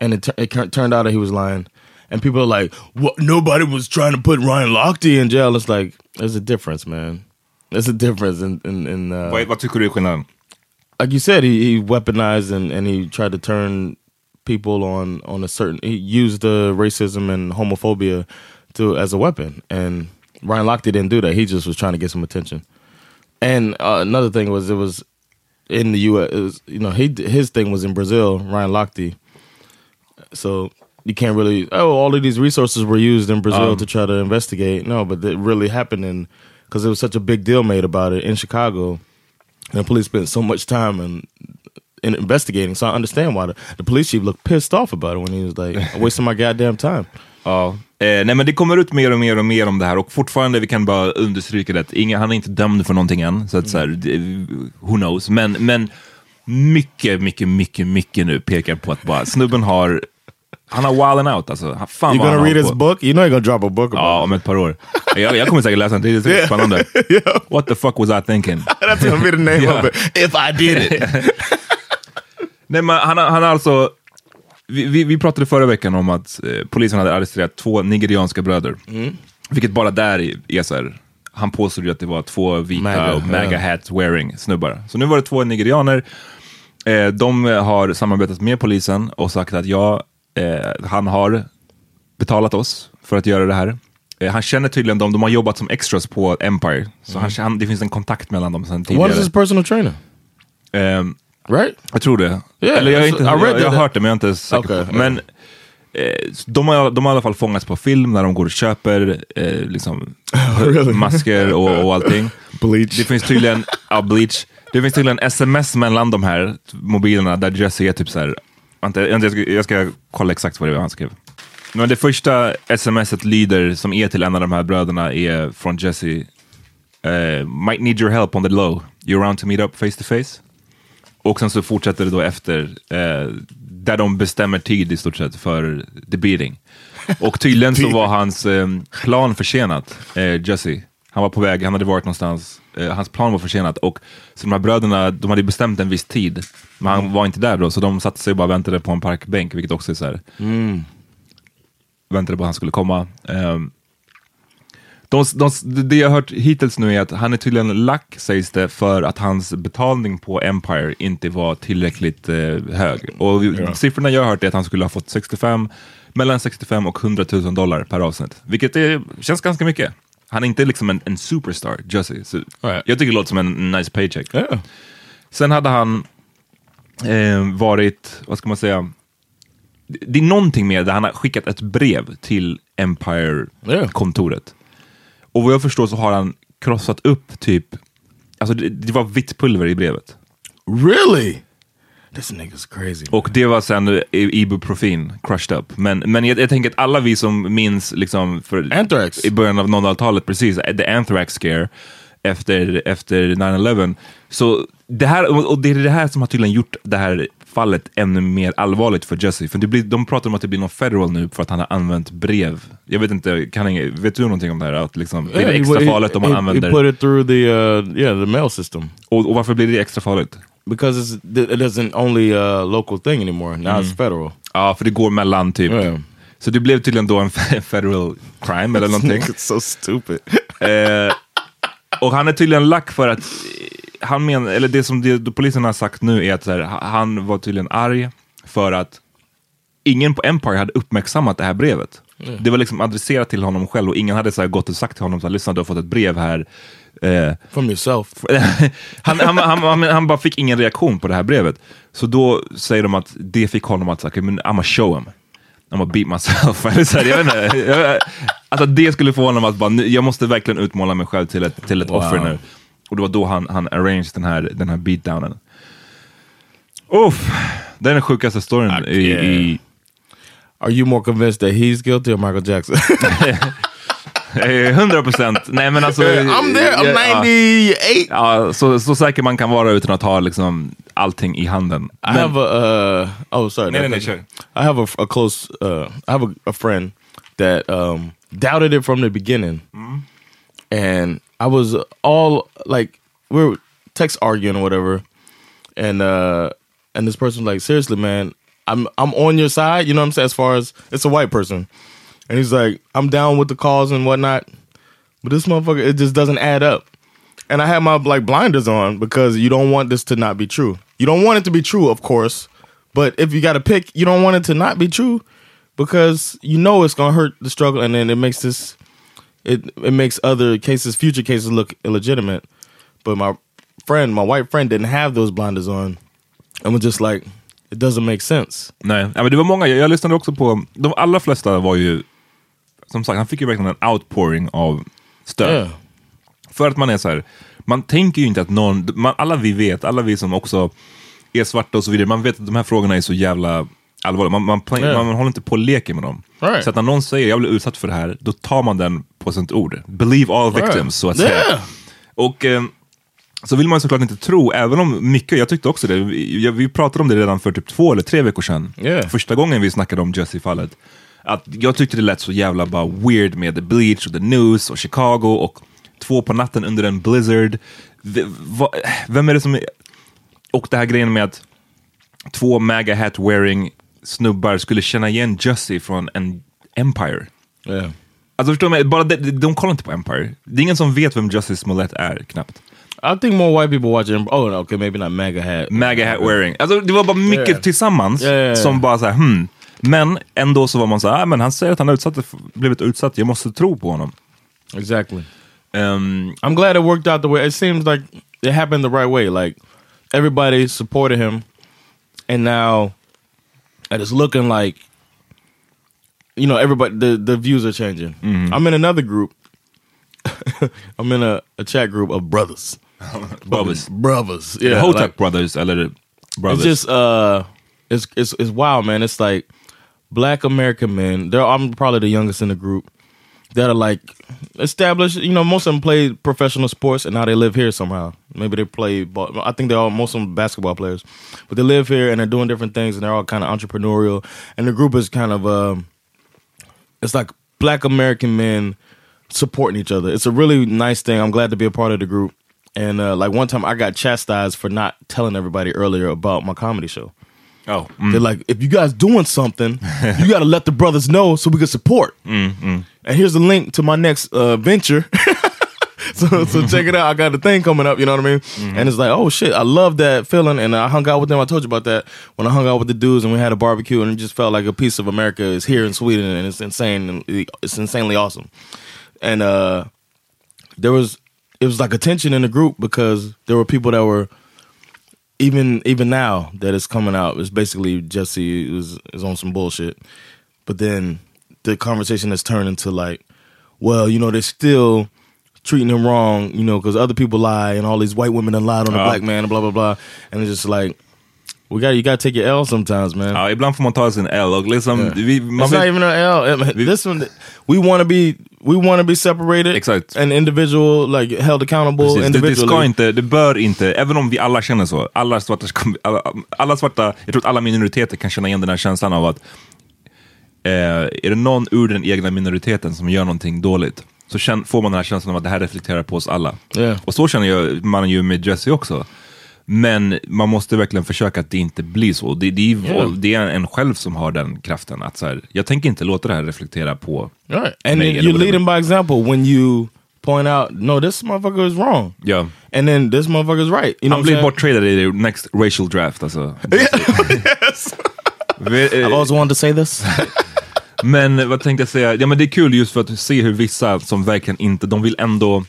and it, it turned out that he was lying. And people are like, "What? Nobody was trying to put Ryan Lochte in jail." It's like there's a difference, man. There's a difference in in, in uh, vad tycker du är skillnaden? like you said, he, he weaponized and, and he tried to turn people on on a certain. He used the racism and homophobia to as a weapon, and Ryan Lochte didn't do that. He just was trying to get some attention. And uh, another thing was it was in the U.S. It was, you know, he his thing was in Brazil. Ryan Lochte, so you can't really. Oh, all of these resources were used in Brazil Um, to try to investigate. No, but it really happened in because there was such a big deal made about it in Chicago. And the police spent so much time in, in investigating. So I understand why the, the police chief looked pissed off about it when he was like, "I'm wasting my goddamn time." (laughs) Ja. Eh, nej men det kommer ut mer och mer och mer om det här och fortfarande, vi kan bara understryka det, ingen, han är inte dömd för någonting än. Så att så här, who knows. Men, men mycket, mycket, mycket, mycket nu pekar på att bara snubben har, han har wilding out alltså. Fan You vad han gonna read his på. book? You know you're gonna drop a book Ja, about om ett par år. Jag, jag kommer säkert läsa den, det är (laughs) spännande. (laughs) What the fuck was I thinking? That's gonna be the name Yeah. of it. If I did it. Nej, men han, han har alltså, vi, vi, vi pratade förra veckan om att eh, polisen hade arresterat två nigerianska bröder. Vilket bara där är- så här, han påstod ju att det var två vita Maga, och maga hat wearing snubbar. Så nu var det två nigerianer. Eh, de har samarbetat med polisen och sagt att ja, eh, han har betalat oss för att göra det här. Eh, han känner tydligen dem, de har jobbat som extras på Empire. Så han, han, det finns en kontakt mellan dem sedan What tidigare. is his personal trainer? Right? jag tror det. Yeah, Eller jag, är so- inte, jag, jag har hört det men jag är inte säker Okay, på. Men eh, de, har, de har i alla fall fångats på film när de går och köper eh, liksom, (laughs) masker och, och allting. (laughs) Bleach. Det finns tydligen, ja, bleach. Det finns tydligen sms mellan de här mobilerna där Jesse är typ så här. Vänta, jag, ska, jag ska kolla exakt vad det var han skrev. Men det första smset lyder, som är till en av de här bröderna, är från Jesse. Eh, might need your help on the low. You around to meet up face to face? Och sen så fortsätter det då efter, eh, där de bestämmer tid i stort sett för the beating. Och tydligen så (laughs) var hans eh, plan försenat, eh, Jesse. Han var på väg, han hade varit någonstans, eh, hans plan var försenat. Och så de här bröderna, de hade bestämt en viss tid, men han var inte där då, så de satte sig och bara väntade på en parkbänk, vilket också är så här, väntade på att han skulle komma. Ehm, de, de, det jag har hört hittills nu är att han är tydligen lack, sägs det, för att hans betalning på Empire inte var tillräckligt eh, hög. Och siffrorna jag har hört är att han skulle ha fått 65, mellan 65 och 100 000 dollar per avsnitt. Vilket är, känns ganska mycket. Han är inte liksom en, en superstar, Jesse. Så Right. Jag tycker det låter som en nice paycheck. Yeah. Sen hade han eh, varit, vad ska man säga, det det är någonting med det, han har skickat ett brev till Empire-kontoret. Och vad jag förstår så har han krossat upp typ, alltså det, det var vitt pulver i brevet. Really? This nigga's crazy. Och det var sen eh, ibuprofen crushed up. Men, men jag, jag tänker att alla vi som minns liksom för, Anthrax. i början av 00-talet, precis, the anthrax scare efter, efter 9-11. Så det här, och det är det här som har tydligen gjort det här fallet ännu mer allvarligt för Jesse. För det blir, de pratar om att det blir någon federal nu för att han har använt brev. Jag vet inte, kan vet du någonting om det här? Att liksom, blir det he- extra farligt om man använder... He put it through the uh, yeah the mail system och, och varför blir det extra farligt? because it's, it isn't only a local thing anymore. Now it's federal. Ja, för det går mellan typ... Yeah. Så det blev tydligen då en (laughs) federal crime eller (laughs) någonting. It's so stupid. Eh, och han är tydligen lack för att, eh, han men, eller det som det, polisen har sagt nu är att här, ha- han var tydligen arg för att ingen på Empire hade uppmärksammat det här brevet. Det var liksom adresserat till honom själv och ingen hade så gått och sagt till honom, så här, lyssna du har fått ett brev här. Eh, From yourself. (laughs) han, han, han, han, bara fick ingen reaktion på det här brevet. Så då säger de att det fick honom att säga, okay, men I'm a show him. I'm a beat myself. (laughs) Eller så här, jag vet inte, jag, alltså det skulle få honom att bara, jag måste verkligen utmåla mig själv till ett, till ett Wow. offer nu. Och det var då han, han arranged den här, den här beatdownen. Uff, det är den sjukaste storyn i, i Are you more convinced that he's guilty or Michael Jackson? eh, 100 procent. Nej men alltså. I'm there. I'm ja, 98. Ja, så, så säker man kan vara utan att ha liksom allting i handen. I have a uh, oh sorry Nej, nej, nej, kör. I have a, a close uh, I have a, a friend that um, doubted it from the beginning, and I was all like we are text arguing or whatever, and uh, and this person was like seriously man I'm I'm on your side you know what I'm saying as far as it's a white person, and he's like I'm down with the cause and whatnot, but this motherfucker it just doesn't add up. And I had my like blinders on because you don't want this to not be true. You don't want it to be true, of course. But if you got to pick, you don't want it to not be true because you know it's gonna hurt the struggle, and then it makes this, it it makes other cases, future cases, look illegitimate. But my friend, my white friend, didn't have those blinders on, and was just like, it doesn't make sense. Nej, ja, men det var många, jag, jag lyssnade också på, de allra flesta var ju, som sagt, han fick ju verkligen en outpouring av stöd. Yeah. För att man är så här, man tänker ju inte att någon, man, alla vi vet, alla vi som också är svarta och så vidare, man vet att de här frågorna är så jävla allvarliga. Man, man, Yeah. man håller inte på och leker med dem. Right. Så att när någon säger jag blir utsatt för det här, då tar man den på sitt ord. Believe all victims, Right. så att säga. Yeah. Och eh, så vill man såklart inte tro, även om mycket, jag tyckte också det, vi, vi pratade om det redan för typ två eller tre veckor sedan. Yeah. Första gången vi snackade om Jesse-fallet. Att jag tyckte det lät så jävla bara weird med The Bleach och The News och Chicago och två på natten under en blizzard. Vem är det som... Är, och det här grejen med att två MAGA hat wearing snubbar skulle känna igen Jesse från en Empire. Yeah. Alltså förstår du mig? Bara de, de kollar inte på Empire. Det är ingen som vet vem Justice Smollett är, knappt. I think more white people watching. Oh, no, okay, maybe not MAGA hat. MAGA hat wearing. Alltså det var bara mycket Yeah. tillsammans Yeah, som bara så här, hmm. Men ändå så var man så här, ah, men han säger att han har utsatt, blivit utsatt, jag måste tro på honom. Exactly. Ehm, I'm glad it worked out the way it seems like it happened the right way. Like everybody supported him, and now it is looking like you know everybody the the views are changing. I'm in another group. (laughs) I'm in a, a chat group of brothers. (laughs) Brothers. brothers. yeah, Yeah, Hotak like, Brothers, eller Brothers. it's just uh, it's it's it's wild, man. It's like black American men. They're I'm probably the youngest in the group that are like established. You know, most of them played professional sports and now they live here somehow. Maybe they play. ball- I think they're all most of them basketball players, but they live here and they're doing different things and they're all kind of entrepreneurial. And the group is kind of um, it's like black American men supporting each other. It's a really nice thing. I'm glad to be a part of the group. And uh, like one time, I got chastised for not telling everybody earlier about my comedy show. Oh, They're like, if you guys doing something, (laughs) you got to let the brothers know so we can support. And here's the link to my next uh, venture. (laughs) so, so (laughs) check it out. I got the thing coming up. You know what I mean? And it's like, oh shit, I love that feeling. And I hung out with them. I told you about that when I hung out with the dudes and we had a barbecue, and it just felt like a piece of America is here in Sweden, and it's insane. And it's insanely awesome. And uh, there was it was like a tension in the group because there were people that were even even now that it's coming out, it's basically Jesse is is on some bullshit. But then the conversation has turned into like, well, you know, they're still treating him wrong, you know, because other people lie and all these white women have lied on a Ja. black man and blah blah blah. And it's just like, we got you got to take your L sometimes, man. Ja, ibland får man ta sin L och liksom, Yeah. vi, man It's not even an L. This one, we want to be, we want to be separated. Exakt. And individual, like held accountable Precis, det, det individually. ska inte, det bör inte, även om vi alla känner så, alla svarta, alla, alla svarta, jag tror att alla minoriteter kan känna igen den här känslan av att eh, är det någon ur den egna minoriteten som gör någonting dåligt, så känn, får man den här känslan av att det här reflekterar på oss alla. Yeah. Och så känner jag, man ju med Jesse också. Men man måste verkligen försöka att det inte blir så. Det, det, är, Yeah. det är en själv som har den kraften. Att så här, jag tänker inte låta det här reflektera på Right. And mig you're whatever. leading by example when you point out, no, this motherfucker is wrong. Ja. And then this motherfucker is right. You know Han blir borttradad i the next racial draft alltså. (laughs) yes. I've eh, always wanted to say this. (laughs) Men vad tänkte jag säga? Ja men det är kul just för att se hur vissa som verkligen inte, de vill ändå...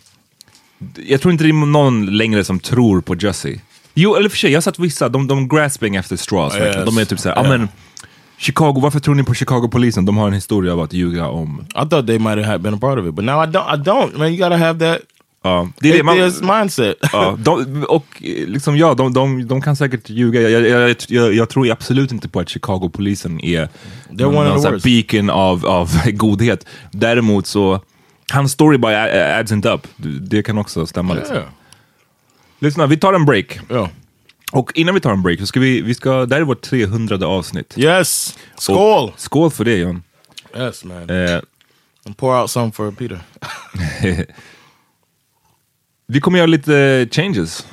Jag tror inte det är någon längre som tror på Jesse. Jo, eller för sig, jag har sett vissa, de, de grasping efter straws. verkligen. Yes. De är typ såhär, ja Yeah. men Chicago, varför tror ni på Chicago-polisen? De har en historia av att ljuga om... I thought they might have been a part of it, but now I don't. I don't. Man, you gotta have that Ja, det är det man, mindset. ja, de, och liksom ja, de, de, de kan säkert ljuga. Jag, jag, jag, jag, tror absolut inte på att Chicago-polisen är worst. beacon av, av (laughs) godhet. Däremot så, hans story by a- adds inte up. Det kan också stämma. Liksom. Lyssna, vi tar en break. Yeah. Och innan vi tar en break så ska vi, vi ska, det här är vårt 300 avsnitt. Yes. Och- Skål. Skål för det John. Yes, man. Eh, And pour out some for Peter. (laughs) Vi kommer göra lite changes.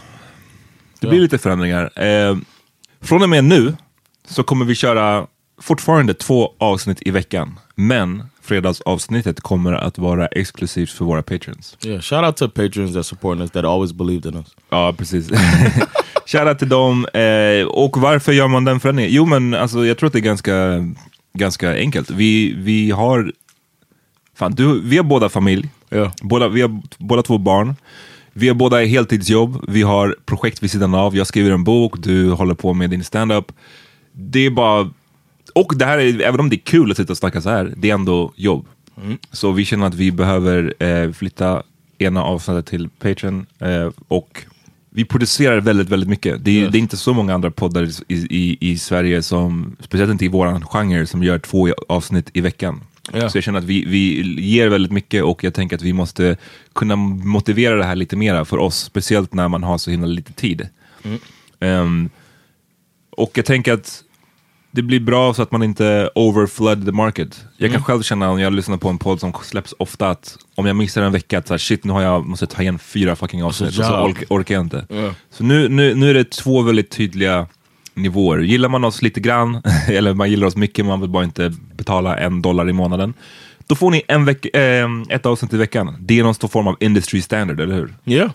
Det blir Ja. lite förändringar. Eh, från och med nu så kommer vi köra fortfarande två avsnitt i veckan. Men fredagsavsnittet kommer att vara exklusivt för våra patrons. Yeah. Shout out to patrons that support us that always believed in us. Ja, precis. (laughs) Shoutout till dem. Eh, och varför gör man den förändringen? Jo, men alltså, jag tror att det är ganska, ganska enkelt. Vi, vi har... Fan, du, vi har båda familj. Ja. Båda, vi har båda två barn. Vi har båda heltidsjobb. Vi har projekt vid sidan av. Jag skriver en bok, du håller på med din stand-up. Det är bara... Och det här är, även om det är kul att sitta och snacka så här, det är ändå jobb. Så vi känner att vi behöver eh, flytta ena avsnittet till Patreon eh, och vi producerar väldigt, väldigt mycket. Det är, det är inte så många andra poddar i, i, i Sverige, som, speciellt inte i våran genre, som gör två avsnitt i veckan. Ja. Så jag känner att vi, vi ger väldigt mycket och jag tänker att vi måste kunna motivera det här lite mera för oss, speciellt när man har så himla lite tid. Ehm, och jag tänker att det blir bra så att man inte overflood the market. Jag kan själv känna om jag lyssnar på en podd som släpps ofta att om jag missar en vecka att så här, shit nu har jag, måste ta igen fyra fucking avsnitt och så ork, orkar jag inte. Ja. Så nu, nu, nu är det två väldigt tydliga nivåer. Gillar man oss lite grann, (laughs) eller man gillar oss mycket, man vill bara inte betala en dollar i månaden. Då får ni en veck, eh, ett avsnitt i veckan. Det är någon stor form av industry standard, eller hur? Yeah.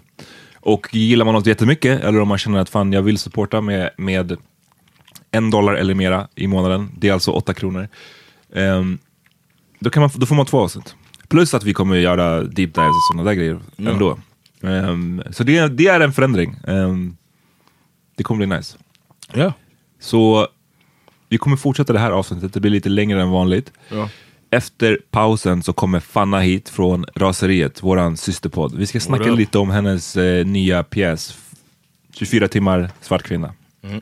Och gillar man oss jättemycket, eller om man känner att fan jag vill supporta med, med en dollar eller mera i månaden, det är alltså åtta kronor. Ehm, då, kan man, då får man två avsnitt. Plus att vi kommer göra deep dives och sådana där grejer ändå. Ehm, så det, det är en förändring. Ehm, det kommer bli nice. Yeah. Så vi kommer fortsätta det här avsnittet, det blir lite längre än vanligt. Ja. Efter pausen så kommer Fanna hit från Raseriet, våran systerpodd. Vi ska snacka lite om hennes eh, nya pjäs, 24 timmar svart kvinna. Mm.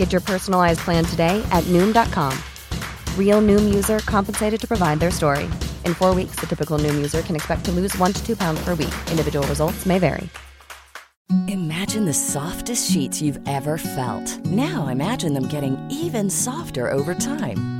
Get your personalized plan today at Noom.com. Real Noom user compensated to provide their story. In four weeks, the typical Noom user can expect to lose one to two pounds per week. Individual results may vary. Imagine the softest sheets you've ever felt. Now imagine them getting even softer over time.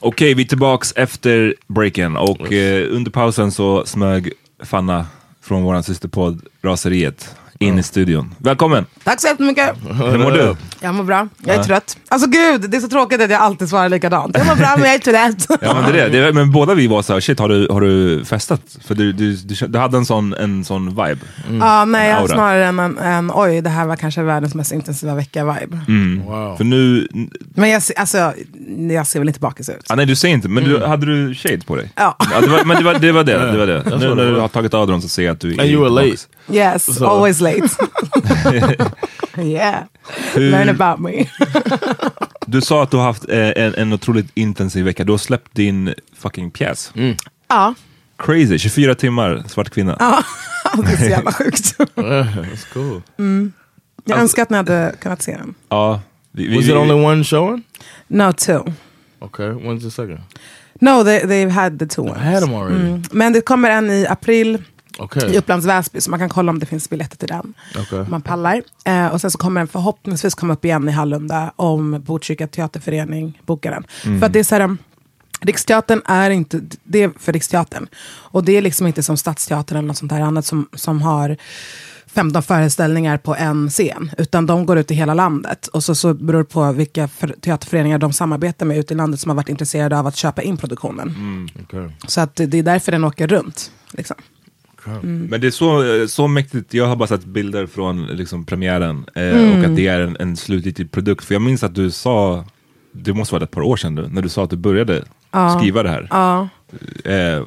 Okej, vi är tillbaks efter breaken. Och eh, under pausen så smög Fanna från vår systerpodd Raseriet in i studion. Välkommen! Tack så jättemycket. Hur mår du? Jag mår bra. Jag är trött. Alltså gud, det är så tråkigt att jag alltid svarar likadant. Jag mår bra men jag är trött. (laughs) Ja, men, det är det. men båda vi var så här, shit har du, har du festat? För du, du, du, du hade en sån, en sån vibe. Ja, nej, jag har snarare en, en, en oj, det här var kanske världens mest intensiva vecka-vibe. För nu, Men jag, ser- alltså, jag ser väl inte bakis ut. ah, nej du säger inte, men du, hade du shades på dig? Ja. det var, men det var det. Var det, (laughs) det, var det. Nu när du har tagit av dem så ser jag att du är And you were late. Yes, always late. (laughs) yeah, learn about me. (laughs) Du sa att du har haft eh, en, en otroligt intensiv vecka. Du har släppt din fucking pjäs. ja, Crazy, 24 timmar, svart kvinna. (laughs) det är så jävla sjukt. That's cool. Jag önskar att ni hade kunnat se den. Ja, vi, vi, Was vi, it only one showing? No, two. Okay, when's the second? No, they, they've had the two I ones. had them already. Mm. Men det kommer en i april Okay. i Upplands Väsby, så man kan kolla om det finns biljetter till den. Okay. Om man pallar. Eh, och sen så kommer den förhoppningsvis komma upp igen i Hallunda om Botkyrka teaterförening bokar den. För att det är så här, um, Riksteatern är inte, det är för Riksteatern. Och det är liksom inte som Stadsteatern eller något sånt här annat som, som har 15 föreställningar på en scen. Utan de går ut i hela landet. Och så, så beror det på vilka för, teaterföreningar de samarbetar med ute i landet som har varit intresserade av att köpa in produktionen. Okay. Så att det det är därför den åker runt. Liksom. Men det är så, så mäktigt, jag har bara sett bilder från liksom, premiären eh, Mm. och att det är en, en slutgiltig produkt. För jag minns att du sa, det måste vara ett par år sedan nu, när du sa att du började skriva det här. Ja. Eh,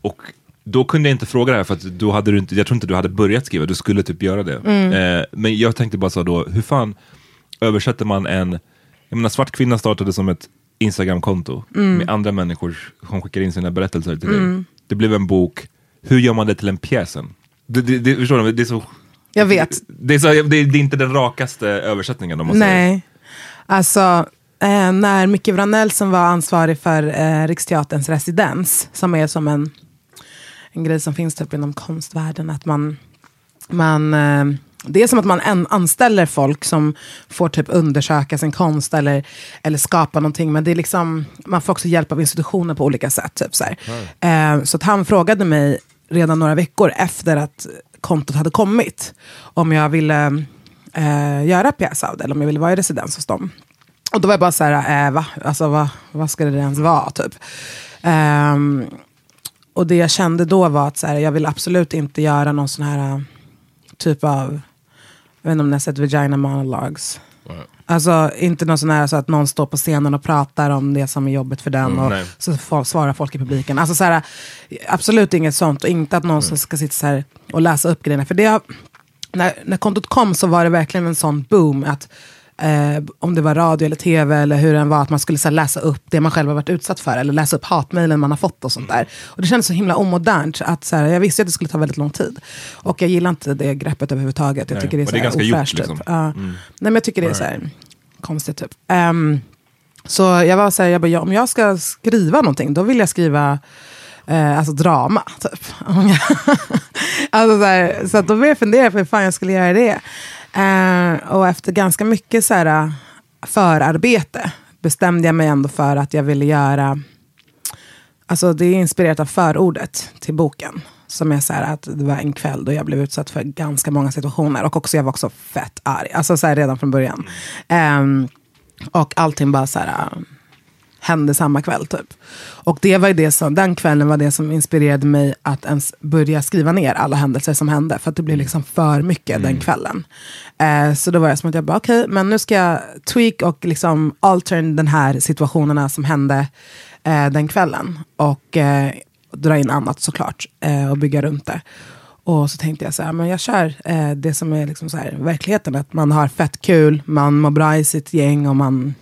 och då kunde jag inte fråga det här för att då hade du inte, jag tror inte du hade börjat skriva, du skulle typ göra det. Mm. Eh, men jag tänkte bara så då, hur fan översätter man en, jag menar Svart kvinna startade som ett Instagramkonto Mm. med andra människor som skickar in sina berättelser till dig. Det blev en bok, hur gör man det till en pjäsen? Det, det, det, förstår du? Det är så... Jag vet. Det är, så, det, är, inte den rakaste översättningen om man säger. Nej. Alltså, eh, när Micke Vranell som var ansvarig för eh, Riksteaterns residens, som är som en, en grej som finns typ inom konstvärlden, att man, man eh, det är som att man en, anställer folk som får typ undersöka sin konst eller, eller skapa någonting. Men det är liksom, man får också hjälp av institutioner på olika sätt. Typ, så. Eh, så att han frågade mig redan några veckor efter att kontot hade kommit om jag ville eh, göra pjäs av det, eller om jag ville vara i residens hos dem. Och då var jag bara så här, eh, va? Alltså, va? vad ska det ens vara? Typ. Um, och det jag kände då var att så här, jag vill absolut inte göra någon sån här eh, typ av, jag vet inte om ni har sett Vagina Monologues. Alltså inte någon sån här så att någon står på scenen och pratar om det som är jobbigt för den och nej. så svarar folk i publiken. Alltså så här, absolut inget sånt och inte att någon som ska sitta så här och läsa upp grejerna. För det när, när kontot kom så var det verkligen en sån boom att eh, om det var radio eller tv eller hur den var, att man skulle så här, läsa upp det man själv har varit utsatt för eller läsa upp hatmejlen man har fått och sånt där. Och det kändes så himla omodernt. Att, så här, jag visste att det skulle ta väldigt lång tid. Och jag gillar inte det greppet överhuvudtaget. Jag Nej, tycker det är, så det är gjort, ofräscht. liksom. Typ. Ja. Nej, men jag tycker det är så här, konstigt. Typ. Ehm, så jag var så här, jag bara, ja, om jag ska skriva någonting, då vill jag skriva eh, alltså drama. Typ. (laughs) (laughs) alltså, så här, så att då började jag fundera på hur fan jag skulle göra det. Eh, och efter ganska mycket så här, förarbete bestämde jag mig ändå för att jag ville göra Alltså det är inspirerat av förordet till boken. Som är så här att det var en kväll då jag blev utsatt för ganska många situationer. Och också jag var också fett arg. Alltså så här redan från början. Ehm, och allting bara så här äh, hände samma kväll typ. Och det var ju det som, den kvällen var det som inspirerade mig att ens börja skriva ner alla händelser som hände. För att det blev liksom för mycket den kvällen. Eh, så då var det som att jag bara, okej, men nu ska jag tweak och liksom altern den här situationerna som hände eh, den kvällen. Och eh, dra in annat såklart eh, och bygga runt det. Och så tänkte jag så här, men jag kör eh, det som är liksom så här, verkligheten. Att man har fett kul, man mår bra i sitt gäng och man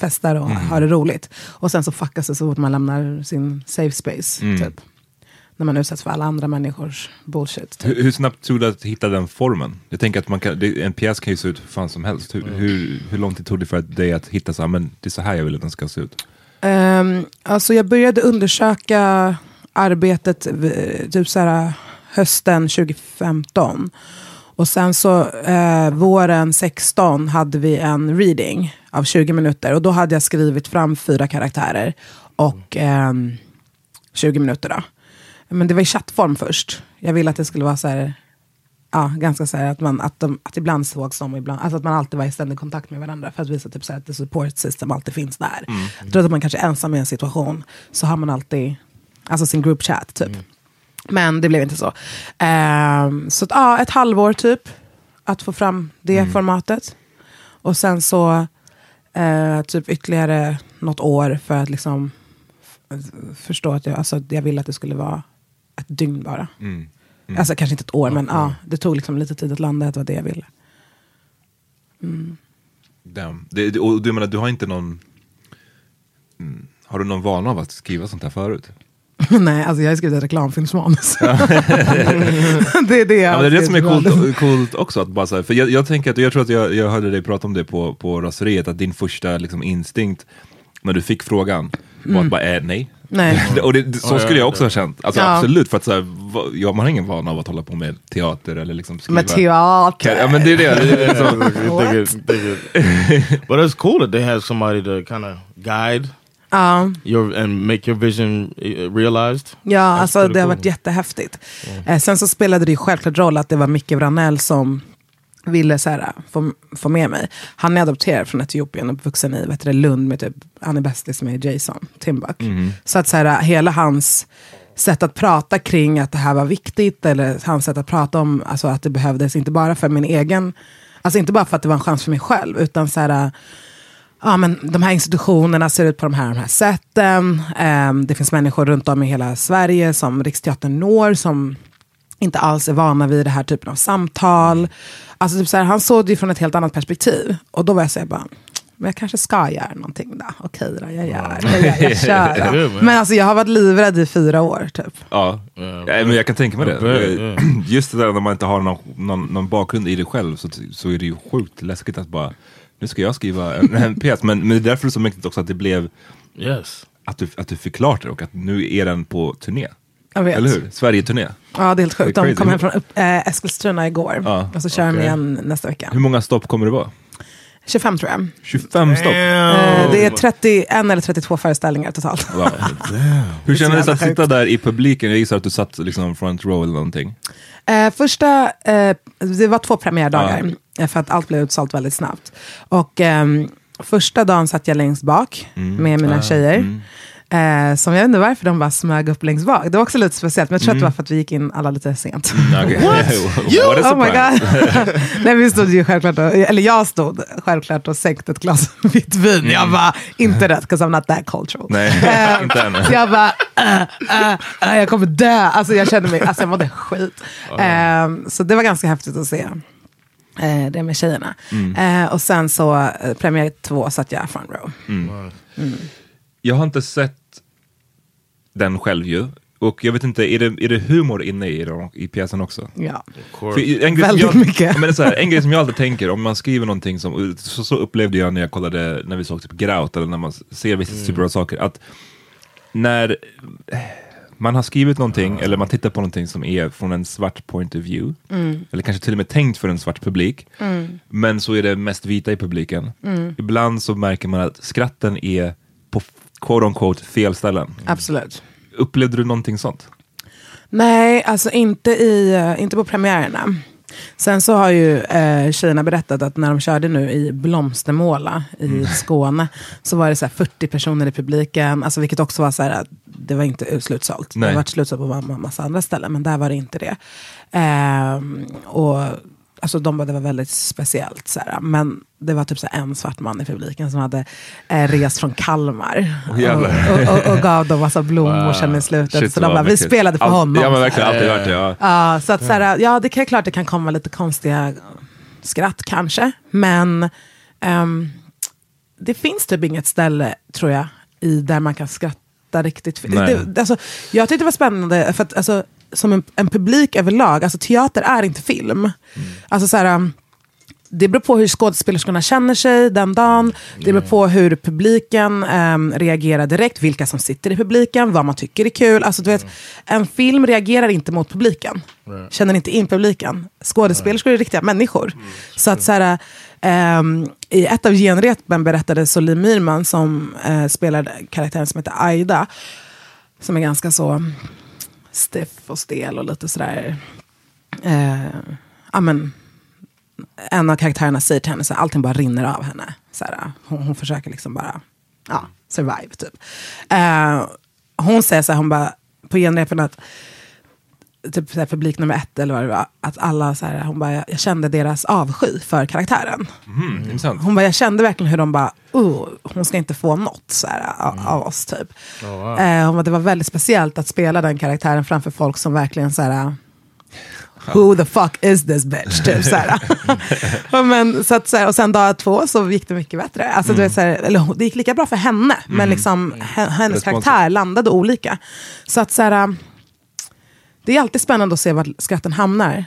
festar och har det roligt. Och sen så fuckas det så fort man lämnar sin safe space. Typ. När man utsätts för alla andra människors bullshit. Typ. Hur, hur snabbt tog det att hitta den formen? Jag tänker att man kan, det, en pjäs kan ju se ut hur fan som helst. Hur, hur, hur lång tid tog det för dig att hitta så här, men det är så här jag vill att den ska se ut? Um, alltså jag började undersöka arbetet v- typ så här, hösten 2015. Och sen så eh, våren 16 hade vi en reading av 20 minuter. Och då hade jag skrivit fram fyra karaktärer och ehm, 20 minuter. Då. Men det var i chattform först. Jag ville att det skulle vara så här, ja, ganska så här att, man, att, de, att ibland sågs de, ibland, alltså att man alltid var i ständig kontakt med varandra. För att visa typ så här, att the support system alltid finns där. Jag tror att man kanske är ensam i en situation så har man alltid alltså sin group chat typ. Men det blev inte så. Ehm, så att, ja, ett halvår typ. Att få fram det formatet. Och sen så eh, typ ytterligare något år för att liksom förstå att jag, alltså, jag ville att det skulle vara ett dygn bara. Alltså kanske inte ett år, men ja, det tog liksom lite tid att landa att det var det jag ville. Damn. Det, det, och du menar, du har inte någon... Mm, har du någon vana av att skriva sånt här förut? Nej, alltså jag har skrivit ett reklamfilmsmanus. det är det jag Ja, det är det som är coolt, coolt också. Att bara så här, för jag, jag tänker att, jag tror att jag, jag hörde dig prata om det på, på raseriet, att din första liksom, instinkt när du fick frågan var att bara, äh, nej. Nej. och det, så skulle jag också ha känt. Alltså, Ja. Absolut, för att så här, ja, man har ingen vana av att hålla på med teater eller liksom skriva. Med teater. Ja men det är det. det, är liksom, it. but it's cool that they have somebody to kind of guide Ja. your and make your vision uh, realized. Ja, alltså det har varit jättehäftigt. Eh, sen så spelade det ju självklart roll att det var Micke Vranell som ville så här, få, få med mig. Han är adopterad från Etiopien och uppvuxen i vet du, Lund med typ, han är bästis med Jason Timbuk. Så att så här, hela hans sätt att prata kring att det här var viktigt, eller hans sätt att prata om alltså, att det behövdes, inte bara för min egen, alltså inte bara för att det var en chans för mig själv, utan så här, ja, men de här institutionerna ser ut på de här, de här sätten. Ehm, det finns människor runt om i hela Sverige som Riksteatern når som inte alls är vana vid det här typen av samtal. Alltså, typ så här, han såg det ju från ett helt annat perspektiv. Och då var jag så här, bara, men jag kanske ska göra någonting då. Okej då, jag gör det. Jag, jag kör. (laughs) Ja, då. men- alltså, jag har varit livrädd i fyra år. Typ. ja. ja, men jag kan tänka mig det. (clears throat) Just det där när man inte har någon, någon, någon bakgrund i det själv så, så är det ju sjukt läskigt att bara, nu ska jag skriva en, (laughs) en pjäs. Men, men det är därför det är så mäktigt också att det blev Yes. att du, att du fick klart det och att nu är den på turné. Jag vet. Eller hur? Sverige-turné. Ja, det är helt sjukt. De kom hem från äh, Eskilstuna igår. Ja, och så kör de igen nästa vecka. Hur många stopp kommer det vara? 25 tror jag. 25 stopp? Eh, det är 31 eller 32 föreställningar totalt. Wow. (laughs) Hur kändes det att sitta där i publiken? Jag gissar att du satt liksom front row eller någonting. Eh, första, eh, det var två premiärdagar, eh, för att allt blev utsålt väldigt snabbt. Och ehm, första dagen satt jag längst bak med mina tjejer. Eh, som jag vet inte varför de bara smög upp längst bak. Det var också lite speciellt, men jag tror att det var för att vi gick in alla lite sent. Okay. (laughs) (laughs) What a Oh my god. (laughs) Nej, vi stod ju självklart, och, eller jag stod självklart och sänkte ett glas vitt vin. Jag bara, inte rätt, 'cause I'm not that cultural. Nej, Eh, inte än. Så jag bara, äh, äh, äh, jag kommer dö. Alltså jag kände mig, alltså jag mådde skit. Eh, så det var ganska häftigt att se. Eh, det med tjejerna. Mm. Eh, och sen så, eh, premiär två satt jag front row. Jag har inte sett den själv ju. Och jag vet inte, är det, är det humor inne i, i pjäsen också? Ja. För en grej som Väldigt jag, mycket. Men så här, en grej som jag alltid tänker, om man skriver någonting som, så, så upplevde jag när jag kollade, när vi såg typ Grout, eller när man ser vissa Mm. typer av saker, att när man har skrivit någonting, eller man tittar på någonting som är från en svart point of view, Mm. eller kanske till och med tänkt för en svart publik, men så är det mest vita i publiken. Mm. Ibland så märker man att skratten är på quote on quote fel ställen. Absolut. Upplevde du någonting sånt? Nej, alltså inte, i, eh, inte på premiärerna. Sen så har ju eh, tjejerna berättat att när de körde nu i Blomstermåla i Skåne så var det så här 40 personer i publiken, alltså vilket också var så här, att det var inte slutsålt. Det Nej. har varit slutsålt på en massa andra ställen, men där var det inte det. Ehm, och Alltså de bara, det var väldigt speciellt. Så här. Men det var typ så en svart man i publiken som hade eh, rest från Kalmar. Jävlar. och, och, och, och gav dem massa blommor sen i slutet. Shit, så de bara, vi spelade för honom. Ja men verkligen, alltid varit det. Ja. Ja, så att så här, ja, det kan klart det kan komma lite konstiga skratt kanske. Men ehm, det finns typ inget ställe, tror jag, i där man kan skratta riktigt. Det, alltså, jag tyckte det var spännande, för att alltså, som en, en publik överlag, alltså teater är inte film. Alltså så här, um, det beror på hur skådespelerskorna känner sig den dagen. Det beror på hur publiken ehm, reagerar direkt, vilka som sitter i publiken, vad man tycker är kul. Alltså, du vet, En film reagerar inte mot publiken. Känner inte in publiken. Skådespelerskor är riktiga människor. Så att så här, ehm, I ett av genrepen berättade Solim Myrman, som eh, spelar karaktären som heter Aida, som är ganska så stiff och stel och lite sådär... Eh, amen, en av karaktärerna säger till henne så här, allting bara rinner av henne. Så här, hon, hon försöker liksom bara ja, survive typ. Eh, hon säger så här, hon bara, på genrepen att typ så här, publik nummer ett eller vad det var, att alla så här, hon bara, jag, kände deras avsky för karaktären. Mm, intressant. Hon bara, jag kände verkligen hur de bara, oh, hon ska inte få något så här, av, av oss typ. eh, hon bara, det var väldigt speciellt att spela den karaktären framför folk som verkligen så här, Who the fuck is this bitch? (laughs) Typ, så (laughs) men, så att, så här, och sen dag två så gick det mycket bättre. Alltså, du vet, så här, eller, det gick lika bra för henne, men liksom, hen- hennes Respons- karaktär landade olika. Så att så här, det är alltid spännande att se var skratten hamnar.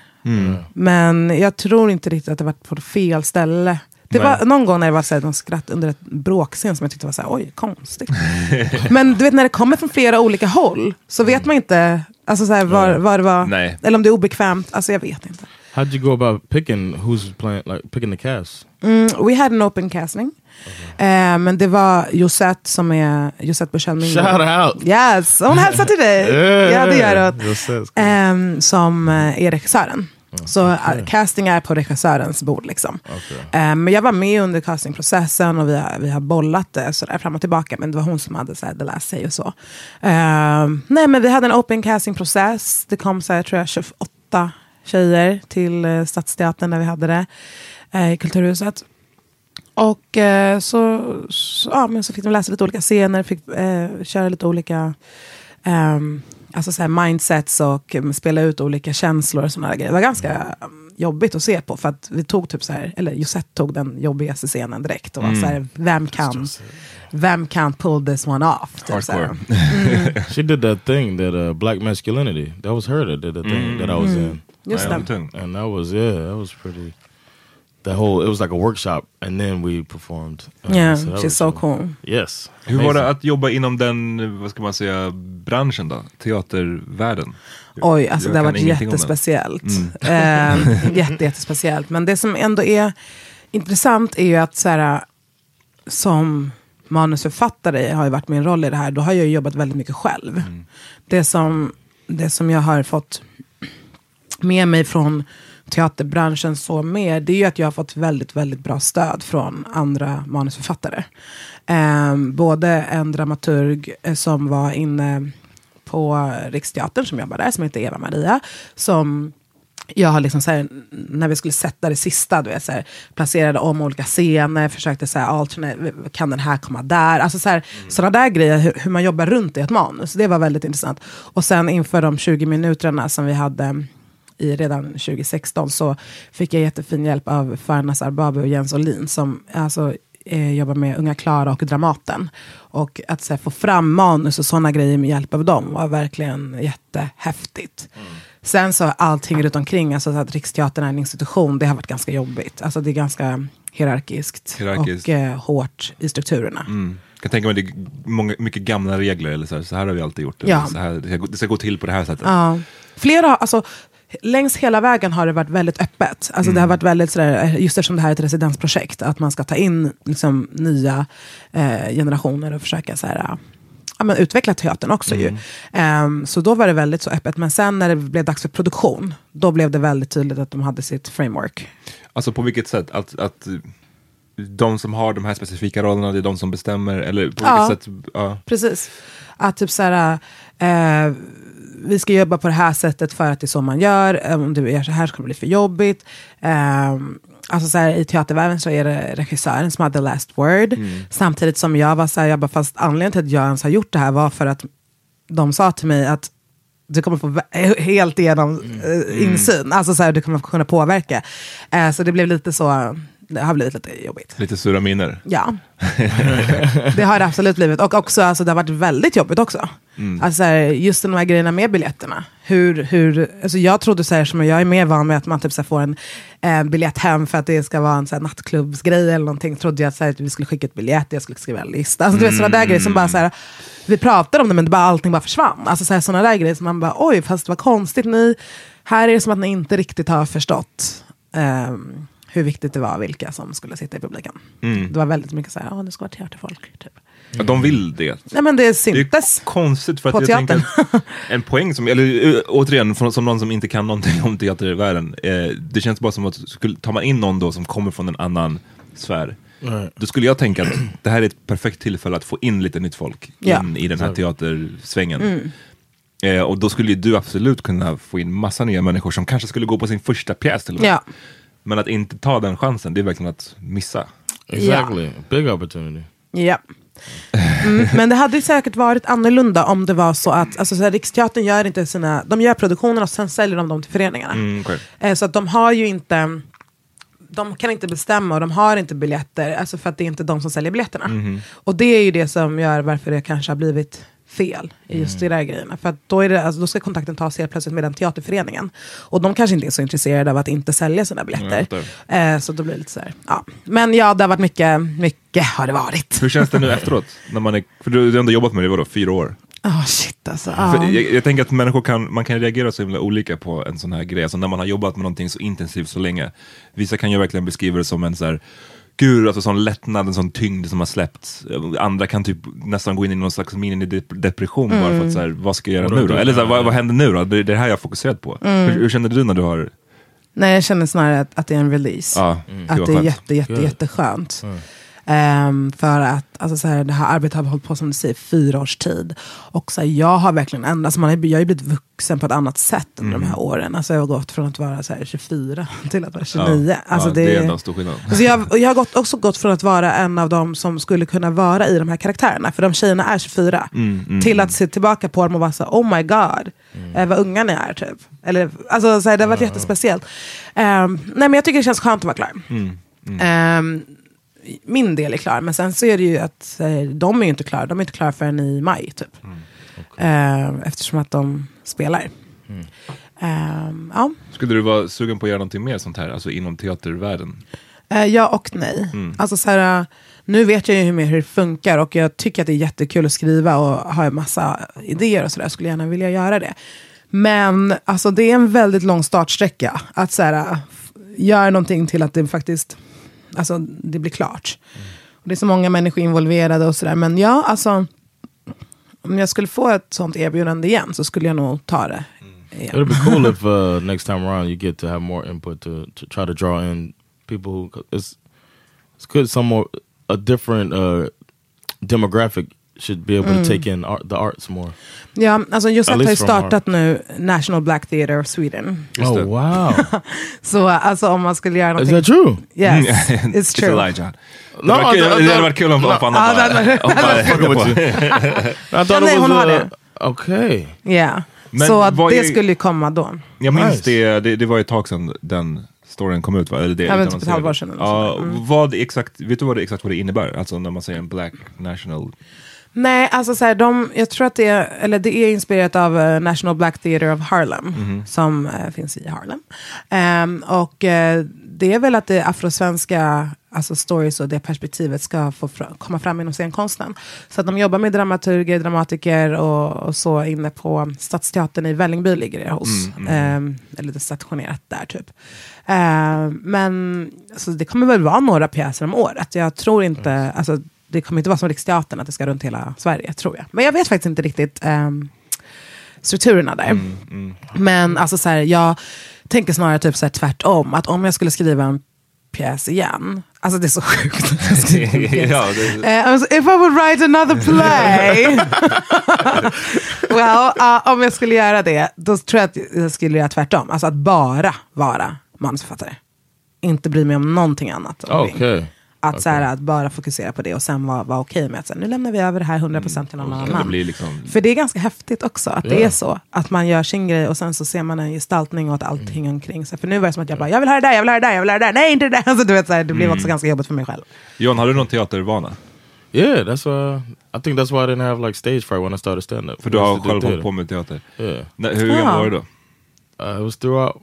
Men jag tror inte riktigt att det var på fel ställe. Det Nej. var någon gång när det var så här, någon skratt under ett bråkscen som jag tyckte var så här, oj, konstigt. (laughs) Men du vet när det kommer från flera olika håll så vet man inte alltså, så här, var, var det var, Nej. eller om det är obekvämt. Alltså jag vet inte. How'd you go about picking who's playing, like picking the cast? Mm, we had an open casting. Eh, men det var Josette som är Josette Bushell Mingo. Shout out! Yes, hon hälsar till dig. (laughs) Ja, det gör hon. Josette. Ehm, som eh, är regissören. Så eh, casting är på regissörens bord. Liksom. Ehm, men jag var med under castingprocessen och vi har, vi har bollat det sådär fram och tillbaka. Men det var hon som hade såhär, the last say och så. Ehm, nej men vi hade en open castingprocess. Det kom såhär, tror jag 28 tjejer till eh, Stadsteatern där vi hade det. eh, I Kulturhuset. Och eh, så, så, ja, men så fick de läsa lite olika scener, fick eh, köra lite olika ehm, alltså så här mindsets och spela ut olika känslor och sådana grejer. Det var ganska um, jobbigt att se på för att vi tog typ så här, eller Josette tog den jobbigaste scenen direkt och var så här, vem kan, vem kan pull this one off? Typ. Hardcore. (laughs) She did that thing that uh, black masculinity. That was her that did the thing that I was in, Just tung. and that was yeah, that was pretty. The whole it was like a workshop, and then we performed. Uh, Yeah, so that she's was so cool. Yes. Hur var det att jobba inom den, vad ska man säga, branschen då? Teatervärlden? Oj, alltså Jag det har varit jättespeciellt. (laughs) Eh, jätte, jättespeciellt. Men det som ändå är intressant är ju att så här, som manusförfattare har ju varit min roll i det här. Då har jag ju jobbat väldigt mycket själv. Det, som, det som jag har fått med mig från teaterbranschen så mer, det är ju att jag har fått väldigt, väldigt bra stöd från andra manusförfattare. Eh, både en dramaturg eh, som var inne på Riksteatern som jobbar där, som heter Eva-Maria, som jag har liksom så här, när vi skulle sätta det sista, du vet, så här, placerade om olika scener, försökte så här, alternate, kan den här komma där? Alltså så här, Sådana där grejer, hur, hur man jobbar runt i ett manus, det var väldigt intressant. Och sen inför de 20 minuterna som vi hade i redan 2016 så fick jag jättefin hjälp av Farnas Arbabi och Jens Olin som alltså, eh, jobbar med Unga Klara och Dramaten. Och att så här, få fram manus och sådana grejer med hjälp av dem var verkligen jättehäftigt. Sen så allting runt omkring, alltså så att Riksteatern är en institution, det har varit ganska jobbigt. Alltså det är ganska hierarkiskt, Hierarkiskt. och eh, hårt i strukturerna. Mm. Jag kan tänka mig att det är många, mycket gamla regler, eller så här, så här har vi alltid gjort det. Ja. Så här, det, ska, gå- det ska gå till på det här sättet. Ja. Flera, alltså, längs hela vägen har det varit väldigt öppet. Alltså, Det har varit väldigt sådär, just eftersom det här är ett residensprojekt, att man ska ta in liksom, nya eh, generationer och försöka så här, ja, men utveckla teatern också. Ju. Ehm, så då var det väldigt så öppet. Men sen när det blev dags för produktion, då blev det väldigt tydligt att de hade sitt framework. Alltså på vilket sätt? Att, att de som har de här specifika rollerna, det är de som bestämmer? Eller på Ja. vilket sätt? Ja. Precis. Att typ så här, eh, vi ska jobba på det här sättet för att det är så man gör. Om du gör så här så kommer det bli för jobbigt. Eh, alltså så här, I teatervärlden så är det regissören som har the last word. Samtidigt som jag var så här, jag bara, fast anledningen till att jag ens har gjort det här var för att de sa till mig att du kommer få (laughs) helt igenom eh, insyn. Alltså så här, du kommer kunna påverka. Eh, så det blev lite så, det har blivit lite jobbigt. Lite sura miner. Ja, (laughs) det har det absolut blivit. Och också, alltså, det har varit väldigt jobbigt också. Alltså, så här, just de här grejerna med biljetterna. Hur, hur, alltså, jag trodde, så här, som jag är mer van med att man typ, så här, får en eh, biljett hem för att det ska vara en så här, nattklubbsgrej eller någonting. Trodde jag så här, att vi skulle skicka ett biljett, jag skulle skriva en lista. Alltså, du vet, sådana där grejer som bara så här, vi pratade om det men det bara, allting bara försvann. Alltså så här, sådana där grejer som man bara, oj, fast vad konstigt. Ni, här är det som att ni inte riktigt har förstått ehm, hur viktigt det var vilka som skulle sitta i publiken. Det var väldigt mycket så här, ja det ska vara teaterfolk. Typ. Ja, de vill det. Nej men det Det är syntes. konstigt för att På jag teatern. tänker (laughs) en poäng som, eller eh, återigen från, som någon som inte kan någonting om teatervärlden, eh, det känns bara som att skulle, tar man in någon då som kommer från en annan sfär, då skulle jag tänka att det här är ett perfekt tillfälle att få in lite nytt folk Ja. in i den här teatersvängen. Mm. Eh, och då skulle ju du absolut kunna få in massa nya människor som kanske skulle gå på sin första pjäs till och med. Ja. Men att inte ta den chansen, det är verkligen att missa. Exactly. Big opportunity. Ja. Mm, men det hade ju säkert varit annorlunda om det var så att alltså, så här, Riksteatern gör inte sina, de gör produktionerna och sen säljer de dem till föreningarna. Mm, okej. Eh, så att de har ju inte, de kan inte bestämma och de har inte biljetter, alltså för att det är inte de som säljer biljetterna. Mhm. Och det är ju det som gör varför det kanske har blivit fel i just Mm. de där grejerna. För då, är det, alltså, då ska kontakten tas helt plötsligt med den teaterföreningen. Och de kanske inte är så intresserade av att inte sälja sina biljetter. Jag Eh, så då blir det lite så här, ja. Men ja, det har varit mycket, mycket har det varit. Hur känns det nu efteråt? När man är, för du har ändå jobbat med det, vadå, fyra år? Oh, shit alltså. Ja. jag, jag tänker att människor kan, man kan reagera så himla olika på en sån här grej, alltså när man har jobbat med någonting så intensivt så länge. Vissa kan ju verkligen beskriva det som en så här, gud, alltså sån lättnad, en sån tyngd som har släppt. Andra kan typ nästan gå in i någon slags mini-depression bara för att så här, vad ska jag göra nu då? Eller så här, vad, vad händer nu då? Det är det här jag har fokuserat på. Hur, hur känner du när du har... Nej, jag känner snarare att, att det är en release. Ja, Att var det är jätte, jätte, jätteskönt. Ehm, för att alltså, så här, det här arbetet har hållit på som du säger fyra års tid. Och så här, jag har verkligen ändrats. Man har, jag har blivit vuxen på ett annat sätt under de här åren. Alltså, jag har gått från att vara så här, 24 till att vara 29. Alltså, ja, det, är ändå en stor skillnad. Alltså jag, jag har gått, också gått från att vara en av dem som skulle kunna vara i de här karaktärerna, för de tjejerna är 24, Mm, till att se tillbaka på dem och vara så oh my god, eh, vad unga ni är typ. Eller, alltså, så här, det har varit jättespeciellt. Ehm, nej men jag tycker det känns skönt att vara klar. Mm, Ehm, min del är klar, men sen så är det ju att eh, de är ju inte klara, de är inte klara förrän i maj typ. Mm, Ehm, eftersom att de spelar. Ehm, ja. Skulle du vara sugen på att göra någonting mer sånt här, alltså inom teatervärlden? Eh, ja och nej. Alltså, så här, eh, nu vet jag ju mer hur det funkar och jag tycker att det är jättekul att skriva och ha en massa idéer och sådär. Skulle gärna vilja göra det. Men alltså, det är en väldigt lång startsträcka. Att så här, eh, göra någonting till att det faktiskt alltså, det blir klart. Och det är så många människor involverade och sådär. Men ja, alltså om jag skulle få ett sånt erbjudande igen så skulle jag nog ta det. Mm. It'll be cool if uh, next time around you get to have more input to, to try to draw in people who it's it's good. Some more a different uh, demographic should be able to take in art, the arts more. Ja, alltså Josette har ju startat nu National Black Theatre of Sweden. Just oh det. wow! (laughs) Så alltså om man skulle göra Is någonting... that true? Yes, it's (laughs) It's true. Elijah. Det No, hade varit kul- I- I- det hade varit kul om Ja, bara... nej, hon har det. Yeah. Men så det skulle ju komma då. Jag minns Nice. det, det, det var ett tag sedan den storyn kom ut va? Eller det, Ja, typ ett halvår det. sedan eller Ja. Mm. vad exakt, vet du vad det, exakt vad det innebär? Alltså när man säger en black national... Nej, alltså så här, de, jag tror att det är, eller det är inspirerat av eh, National Black Theatre of Harlem, Mhm. som eh, finns i Harlem. Ehm, och eh, det är väl att det afrosvenska alltså stories och det perspektivet ska få fra, komma fram inom scenkonsten. Så att de jobbar med dramaturger, dramatiker och, och så inne på Stadsteatern i Vällingby ligger det hos. Ehm, eller det stationerat där typ. Ehm, men alltså, det kommer väl vara några pjäser om året. Jag tror inte, alltså, det kommer inte vara som Riksteatern att det ska runt hela Sverige, tror jag. Men jag vet faktiskt inte riktigt ehm, strukturerna där. Men alltså, så här, jag tänker snarare typ så här, tvärtom. Att om jag skulle skriva en pjäs igen, alltså det är så sjukt. (laughs) (laughs) ja, det, Eh, alltså, if I would write another play. (laughs) well, uh, om jag skulle göra det, då tror jag att jag skulle göra tvärtom. Alltså att bara vara manusförfattare. Inte bry mig om någonting annat. Okay. Att, så här, att bara fokusera på det och sen vara vara okej med att så här, nu lämnar vi över det här 100% till någon det annan. blir liksom... För det är ganska häftigt också, att det Ja. är så. Att man gör sin grej och sen så ser man en gestaltning och att allting omkring sig. För nu var det som att jag bara, jag vill ha det där, jag vill ha det där, jag vill ha det där, nej inte det där. (laughs) Alltså, du vet, så här, det blev också ganska jobbigt för mig själv. John, har du någon teatervana? Yeah, that's uh. I think that's why I didn't have like stage fright when I started stand up. För du har själv hållit på med teater? Yeah, Nej, hur gammal Ah. var du då? uh, it was throughout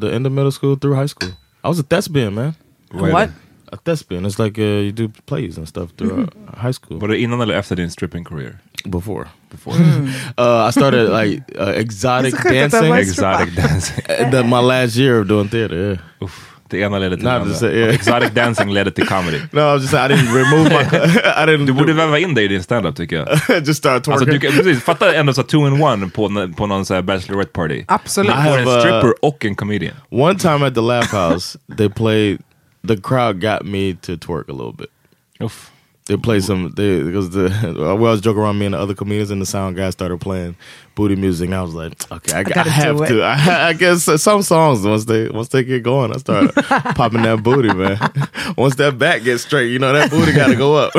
the end of middle school through high school. I was a thespian, man. Är What? Det? A thespian. It's like uh, you do plays and stuff throughout high school. Var det innan eller efter din stripping career? Before. Before. (laughs) Uh, I started like uh, exotic It's a- it's a dancing. Exotic (laughs) dancing. uh, the, my last year of doing theater. Yeah. Uff, det ena ledde till det andra. det yeah. Exotic dancing ledde till comedy. (laughs) No, I was just saying I didn't remove my. I didn't. Du borde do- väva in det i din standup tycker jag. just start Alltså, twerking. du kan, precis, fatta ändå så two in one på, n- på någon så här bachelorette party. Absolut. I Du får en have, uh, stripper och en comedian. One time at the Laugh House, they played. The crowd got me to twerk a little bit. Uff. They played some. They because the (laughs) well, I was joking around me and the other comedians, and the sound guy started playing booty music, and I was like, okay, I, I, gotta have do it. to. (laughs) I, I guess some songs once they once they get going, I start (laughs) popping that booty, man. once that back gets straight, you know that booty got to go up.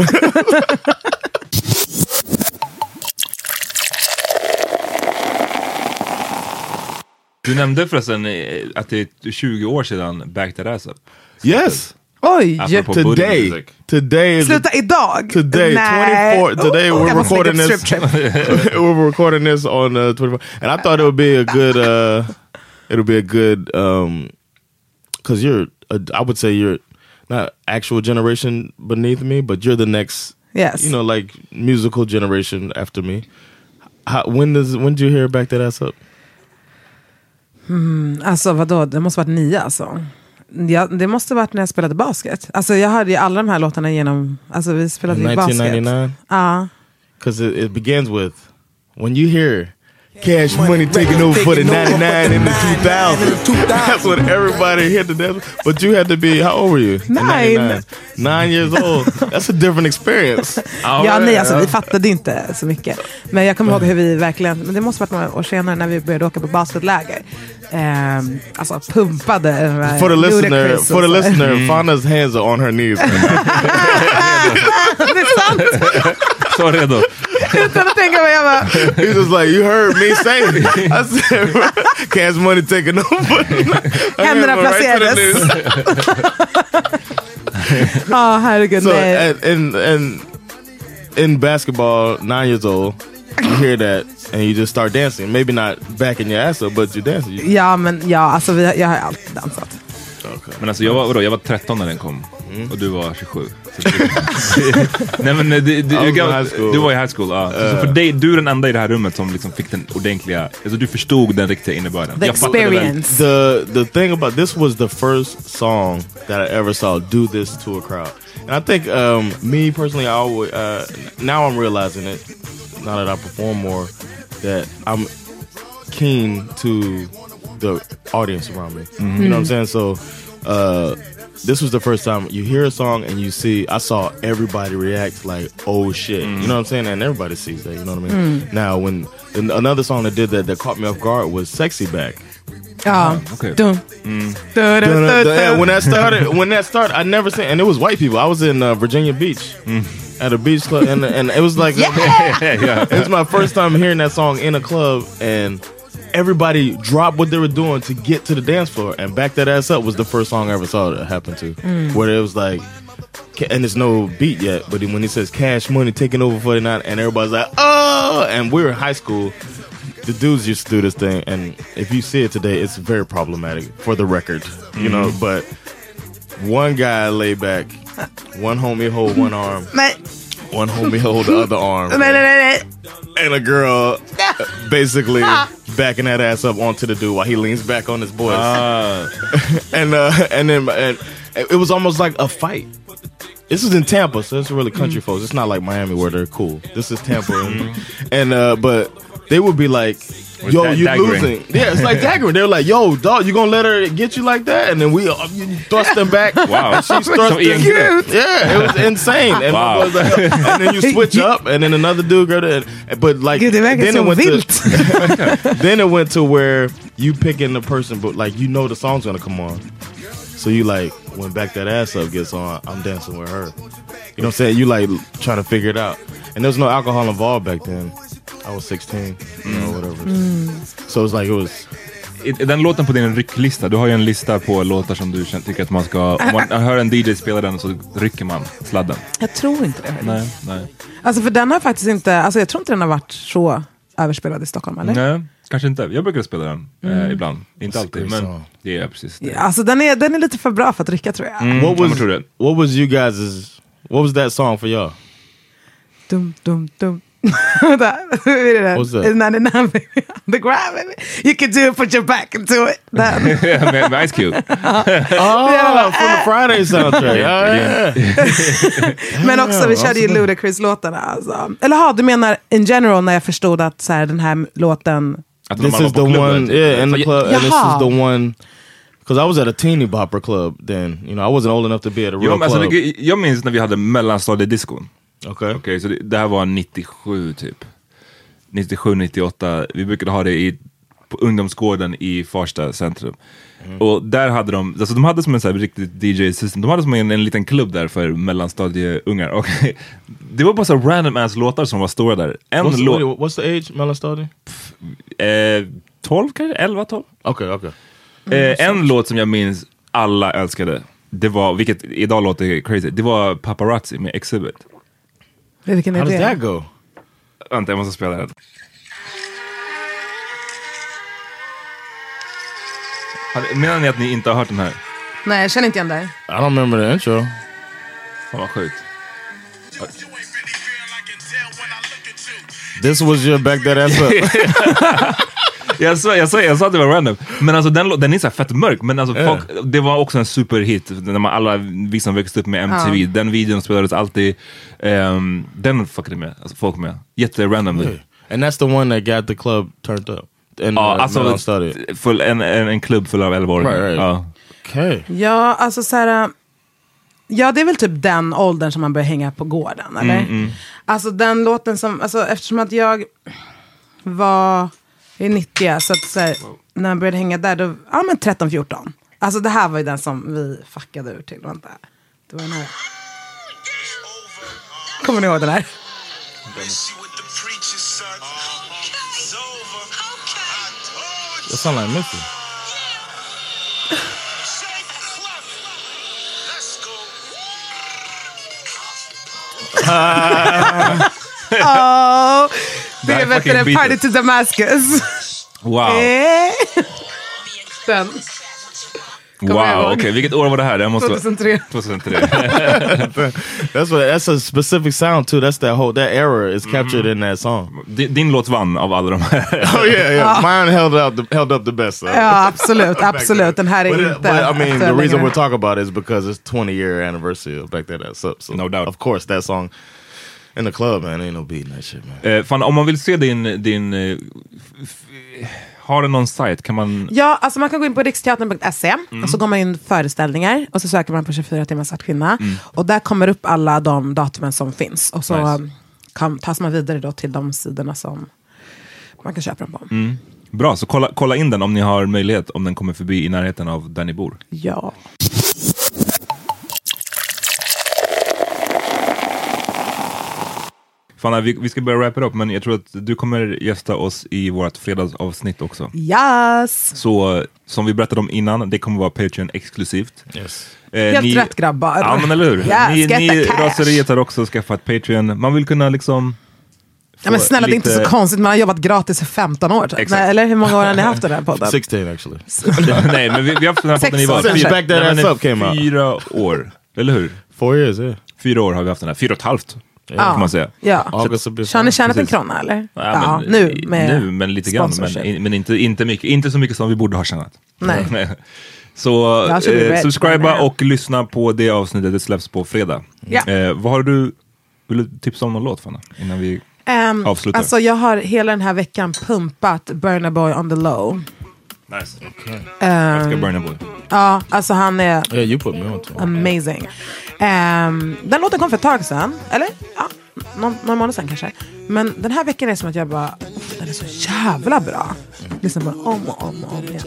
Du nämnde förresten eh, att det är 20 år sedan Back That Ass Up. Yes, Oj! Apropå booty today, music. today is Sluta idag! Today, Nej. 24 today Oh, we're jag recording this. strip trip. (laughs) we're recording this on uh, 24 and i thought it would be a good uh it'll be a good um because you're a, i would say you're not actual generation beneath me but you're the next Yes. you know like musical generation after me How, when does when did you hear back that ass up Alltså vadå, det måste varit nio alltså. Ja, det måste varit när jag spelade basket. Alltså jag hörde ju alla de här låtarna genom, alltså vi spelade ju basket. 1999 Ja. because it, it begins with when you hear Cash money taking over for the 99 and the 2000. (laughs) That's what everybody hit the dance. But you had to be, how old were you? in Nine. 99? Nine years old. (laughs) That's a different experience. Ja, nej, alltså, vi fattade inte så mycket. Men jag kommer ihåg hur vi verkligen, men det måste varit några år senare när vi började åka på basketläger. Ehm, alltså pumpade. For the listener, Ludacris for the och så. listener, mm. Fonda's hands are on her knees. (laughs) det är sant! Så redo. Utan att tänka mig, jag bara, He's just like, you heard me say it. I said, (laughs) cash money taking over. (laughs) Händerna Right to the placerades. knees. ja herregud. So nej. and, and and in basketball, nine years old, you hear that and you just start dancing. Maybe not backing your ass up, but you dancing. Ja, men ja, alltså vi, jag har alltid dansat. okay. Men alltså jag var, vadå, jag var 13 när den kom. Mm. Och du var 27. Så (laughs) det- Nej men eh, du, du, du, du var i high school. Ja. Så, så för dig, du är den enda i det här rummet som liksom fick den ordentliga, alltså du förstod den riktiga innebörden. The Jag fattade väl- experience. The the thing about this was the first song that I ever saw do this to a crowd, and I think um, me personally, I always uh, now I'm realizing it now that I perform more that I'm keen to the audience around me. You know what I'm saying? So. Uh, this was the first time you hear a song and you see. I saw everybody react like, "Oh shit!" You know what I'm saying? And everybody sees that. You know what I mean? Now, when and another song that did that that caught me off guard was "Sexy Back." Ja. okej. Dun. Mm. Dun, dun, dun, Yeah, dun. when that (laughs) started, when that started, I never seen, and it was white people. I was in uh, Virginia Beach at a beach club, and and it was like, (laughs) yeah. (laughs) it was my first time hearing that song in a club, and everybody dropped what they were doing to get to the dance floor. And Back That Ass Up was the first song I ever saw that happened to. Mm. Where it was like, and there's no beat yet, but when he says cash money taking over 49, and everybody's like, oh! And we were in high school. The dudes used to do this thing, and if you see it today, it's very problematic for the record, you know. Mhm. But one guy lay back, (laughs) one homie hold one arm, Nej, one homie hold the other arm, (laughs) and a girl basically backing that ass up onto the dude while he leans back on his boys. (laughs) and uh, and then and it was almost like a fight. This is in Tampa, so it's really country Mm. folks. It's not like Miami where they're cool. This is Tampa, and, (laughs) and uh, but they would be like. Or Yo, you daggering. losing. Yeah, it's like daggering. They're like, yo, dog, you gonna let her get you like that? And then we uh, thrust them back. Wow. (laughs) And she's So thrusting. Ian Griff. Yeah, it was insane. And, Wow. was like- and then you (laughs) switch up, and then another dude go to, but like, Gud, det verkar then it went vilt. to, (laughs) then it went to where you picking the person, but like you know the song's gonna come on, so you like when back that ass up gets on, I'm dancing with her. You know what I'm saying? You like trying to figure it out, and there's no alcohol involved back then. I was 16, you know, whatever. So it was like it was. Den låten på din rycklista? Du har ju en lista på låtar som du känner- tycker att man ska... Om man hör en DJ spela den så rycker man sladden. Jag tror inte det. Nej, nej. Alltså för den har faktiskt inte, alltså jag tror inte den har varit så överspelad i Stockholm eller? Nej, kanske inte. Jag brukar spela den Mm. eh, ibland. Inte alltid, men det är precis det. Ja, Alltså den är, den är lite för bra för att rycka tror jag. Mm, What was tror det. what was you guys' what was that song for y'all? Dum, dum, dum. Vänta, hur är det? That? Is 99 baby? The baby. You can do it, put your back into it. Den. med, med Ice Cube. Oh, from the Friday soundtrack. Oh, yeah. (laughs) Men också vi körde ju. Ludacris-låtarna. Alltså. Eller ha, du menar in general när jag förstod att så här, den här låten... Att de This var is på the klubben, one, typ. yeah, in the Så- club. And this is Jaha. the one, because I was at a teeny bopper club then. You know, I wasn't old enough to be at a real Jo, men alltså, club. det- jag minns när vi hade mellanstadiediskon. okay. Okej, så det, det här var 97 typ. 97, 98. Vi brukade ha det i, på ungdomsgården i Farsta centrum. Och där hade de, alltså de hade som en så här riktigt DJ-system, de hade som en, en liten klubb där för mellanstadieungar. Och (laughs) det var bara så random ass låtar som var stora där. En What's, låt, what's the age, mellanstadie? eh, 12 kanske, 11, 12. Okay, okay. Eh, en låt som jag minns alla älskade, det var, vilket idag låter crazy, det var Paparazzi med Exhibit. Vilken How does det? that go? Vänta, jag måste spela. Har- Menar ni att ni inte har hört den här? Nej, jag känner inte igen dig. I don't remember the intro. Fan vad sjukt. This was your back that ass up. Jag sa, jag, sa, jag sa att det var random, men alltså den, den är så här fett mörk, men alltså folk, det var också en superhit. När man, alla vi som växte upp med MTV, Ja. den videon spelades alltid. ehm, den fuckade med, alltså folk med. Jätterandom. and that's the one that got the club turned up. In Ja, uh, alltså full, en, en, en klubb full av 11 år. Right, right. Ja. Okay. Ja, alltså så här... äh, Ja, det är väl typ den åldern som man börjar hänga på gården, eller? Mm, Alltså den låten som, alltså eftersom att jag var i 90 så att så här, när jag började hänga där, då, ja men 13-14. Alltså det här var ju den som vi fuckade ur till, vänta. Det var den här. Kommer ni ihåg den här? That sound like Missy. (laughs) Oh, det här är vet du, Party to Damascus. (laughs) Wow, Eh. Den, wow ihåg. okej. Vilket år var det här? Det måste 2003. 2003. (laughs) That's what. That's a specific sound too. That's that whole that error is captured in that song. din, din låt vann av alla de här. Oh yeah, yeah. Mine held out the, held up the best. though. Ja, absolut, absolut. Den här är But, inte but I mean, the reason we're talking about it is because it's 20 year anniversary of Back That Ass Up. So No doubt. Of course, that song in the club, man, ain't no beating that shit, man. Eh, fan, om man vill se din, din eh, har den någon sajt? Kan man... Ja, alltså man kan gå in på riksteatern.se och så går man in föreställningar och så söker man på 24 timmar svart kvinna. Och där kommer upp alla de datumen som finns. Och så Nice. kan, tas man vidare då till de sidorna som man kan köpa den på. Bra, så kolla, kolla in den om ni har möjlighet, om den kommer förbi i närheten av där ni bor. Ja. Fanna, vi, vi ska börja wrap it up, men jag tror att du kommer gästa oss i vårt fredagsavsnitt också. Yes! Så som vi berättade om innan, det kommer vara Patreon exklusivt. Yes. Eh, Helt rätt, grabbar. Ja men eller hur. Yes, ni ni raseriet har också skaffat Patreon. Man vill kunna liksom... Ja, men snälla, det är inte lite- så konstigt. Man har jobbat gratis i 15 år. Typ. Nej, eller hur många år har ni haft den här podden? 16 actually. (laughs) Nej men vi, vi har haft den här podden i vad? Fyra- år, eller hur? Four years, yeah. Fyra år har vi haft den här. Fyra och ett halvt. Kan man säga. Ja. Be Så har ni tjänat en krona eller? Ja, Ja, men, nu med nu, men lite grann. Men, men inte, inte, mycket, inte så mycket som vi borde ha tjänat. Nej. (laughs) Så eh, subscriba now. och lyssna på det avsnittet, det släpps på fredag. Ja. Eh, vad har du, vill du tipsa om någon låt Fanna? Innan vi... Ehm, Avslutar. alltså jag har hela den här veckan pumpat Burna Boy on the low. Nice. Ehm, Jag ska Burna Boy. ja, alltså han är Yeah, you put me on to it. amazing. Um, den låten kom för ett tag sedan, eller? Ja, någon, någon månad sedan kanske. Men den här veckan är som att jag bara, den är så jävla bra. Lyssnar på den om och om och om igen.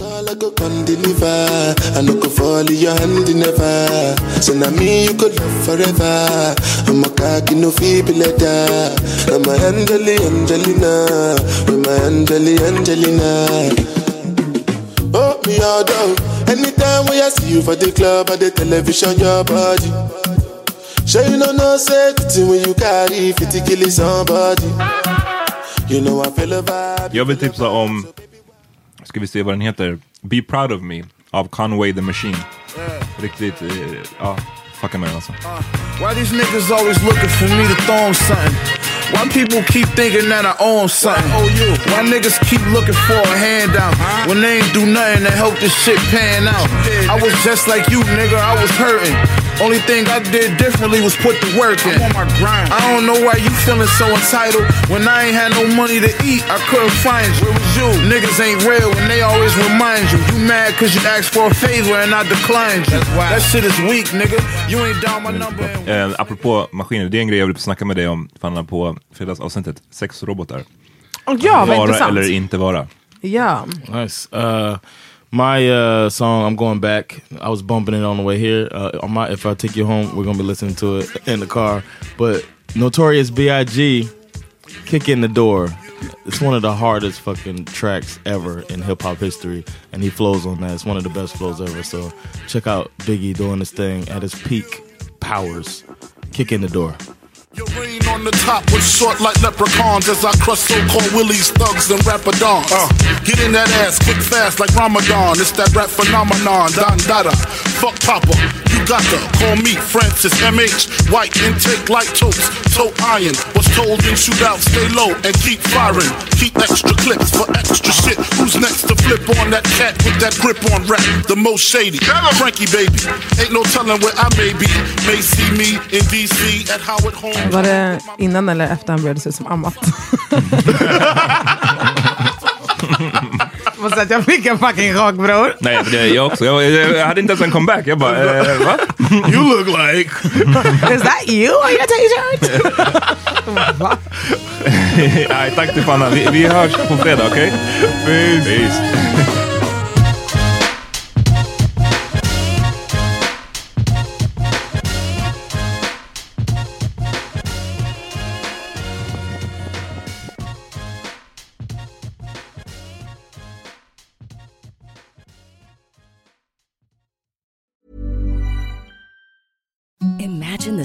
Call I go come deliver. I no go fall in your hand never. So now me you could love forever. I'm a cocky no feeble letter. I'm a Angeli Angelina. I'm a Angeli Angelina. Oh me all down. Anytime when I see you for the club or the television, your body. Sure you know no safety when you carry 50 kill somebody. You know I feel a vibe. Jag vill tipsa om, ska vi se vad den heter, Be Proud of Me av Conway the Machine. Riktigt, eh, ja, fucka med den alltså. Why these niggas always looking for me to throw something? Why people keep thinking that I own something? Why niggas keep looking for a handout when they ain't do nothing to help this shit pan out? I was just like you, nigga. I was hurting. Only thing I did differently was put the work in. I don't know why you feeling so entitled when I ain't had no money to eat. I couldn't find you. Where was you? Niggas ain't real when they always remind you. You mad cause you asked for a favor and I declined you. That shit is weak, nigga. You ain't down my number. and- Eh, apropå maskiner, det är en grej jag vill snacka med dig om, Fanna, på fredagsavsnittet. Sexrobotar. Och ja, vad vara intressant. eller inte vara. Ja. Nice. Uh, my uh, song, I'm going back. I was bumping it on the way here. Uh, on my, if I take you home, we're gonna be listening to it in the car. But Notorious B.I.G. Kick in the door. It's one of the hardest fucking tracks ever in hip hop history, and he flows on that. It's one of the best flows ever. So check out Biggie doing this thing at his peak powers. Kick in the door. Your reign on the top was short like leprechauns as I crush so-called willies, thugs, and rapadons. Uh, get in that ass quick fast like Ramadan. It's that rap phenomenon, Don Dada. Fuck Papa, you got to call me Francis MH. White intake like toast, toe iron. Was told in shootout, stay low and keep firing. Keep extra clips for extra shit. Who's next to flip on that cat with that grip on rap? The most shady, Frankie baby. Ain't no telling where I may be. May see me in DC at Howard Home. Var det innan eller efter han började se ut som Amat? (laughs) Måste säga att jag fick en fucking chock bror. Nej, det, jag också. Jag, jag, jag hade inte ens en comeback. Jag bara, eh, va? (laughs) You look like. (laughs) Is that you on your t-shirt? (laughs) Va? Nej, tack till Fanna. Vi, vi hörs på fredag, okej? Peace. Peace.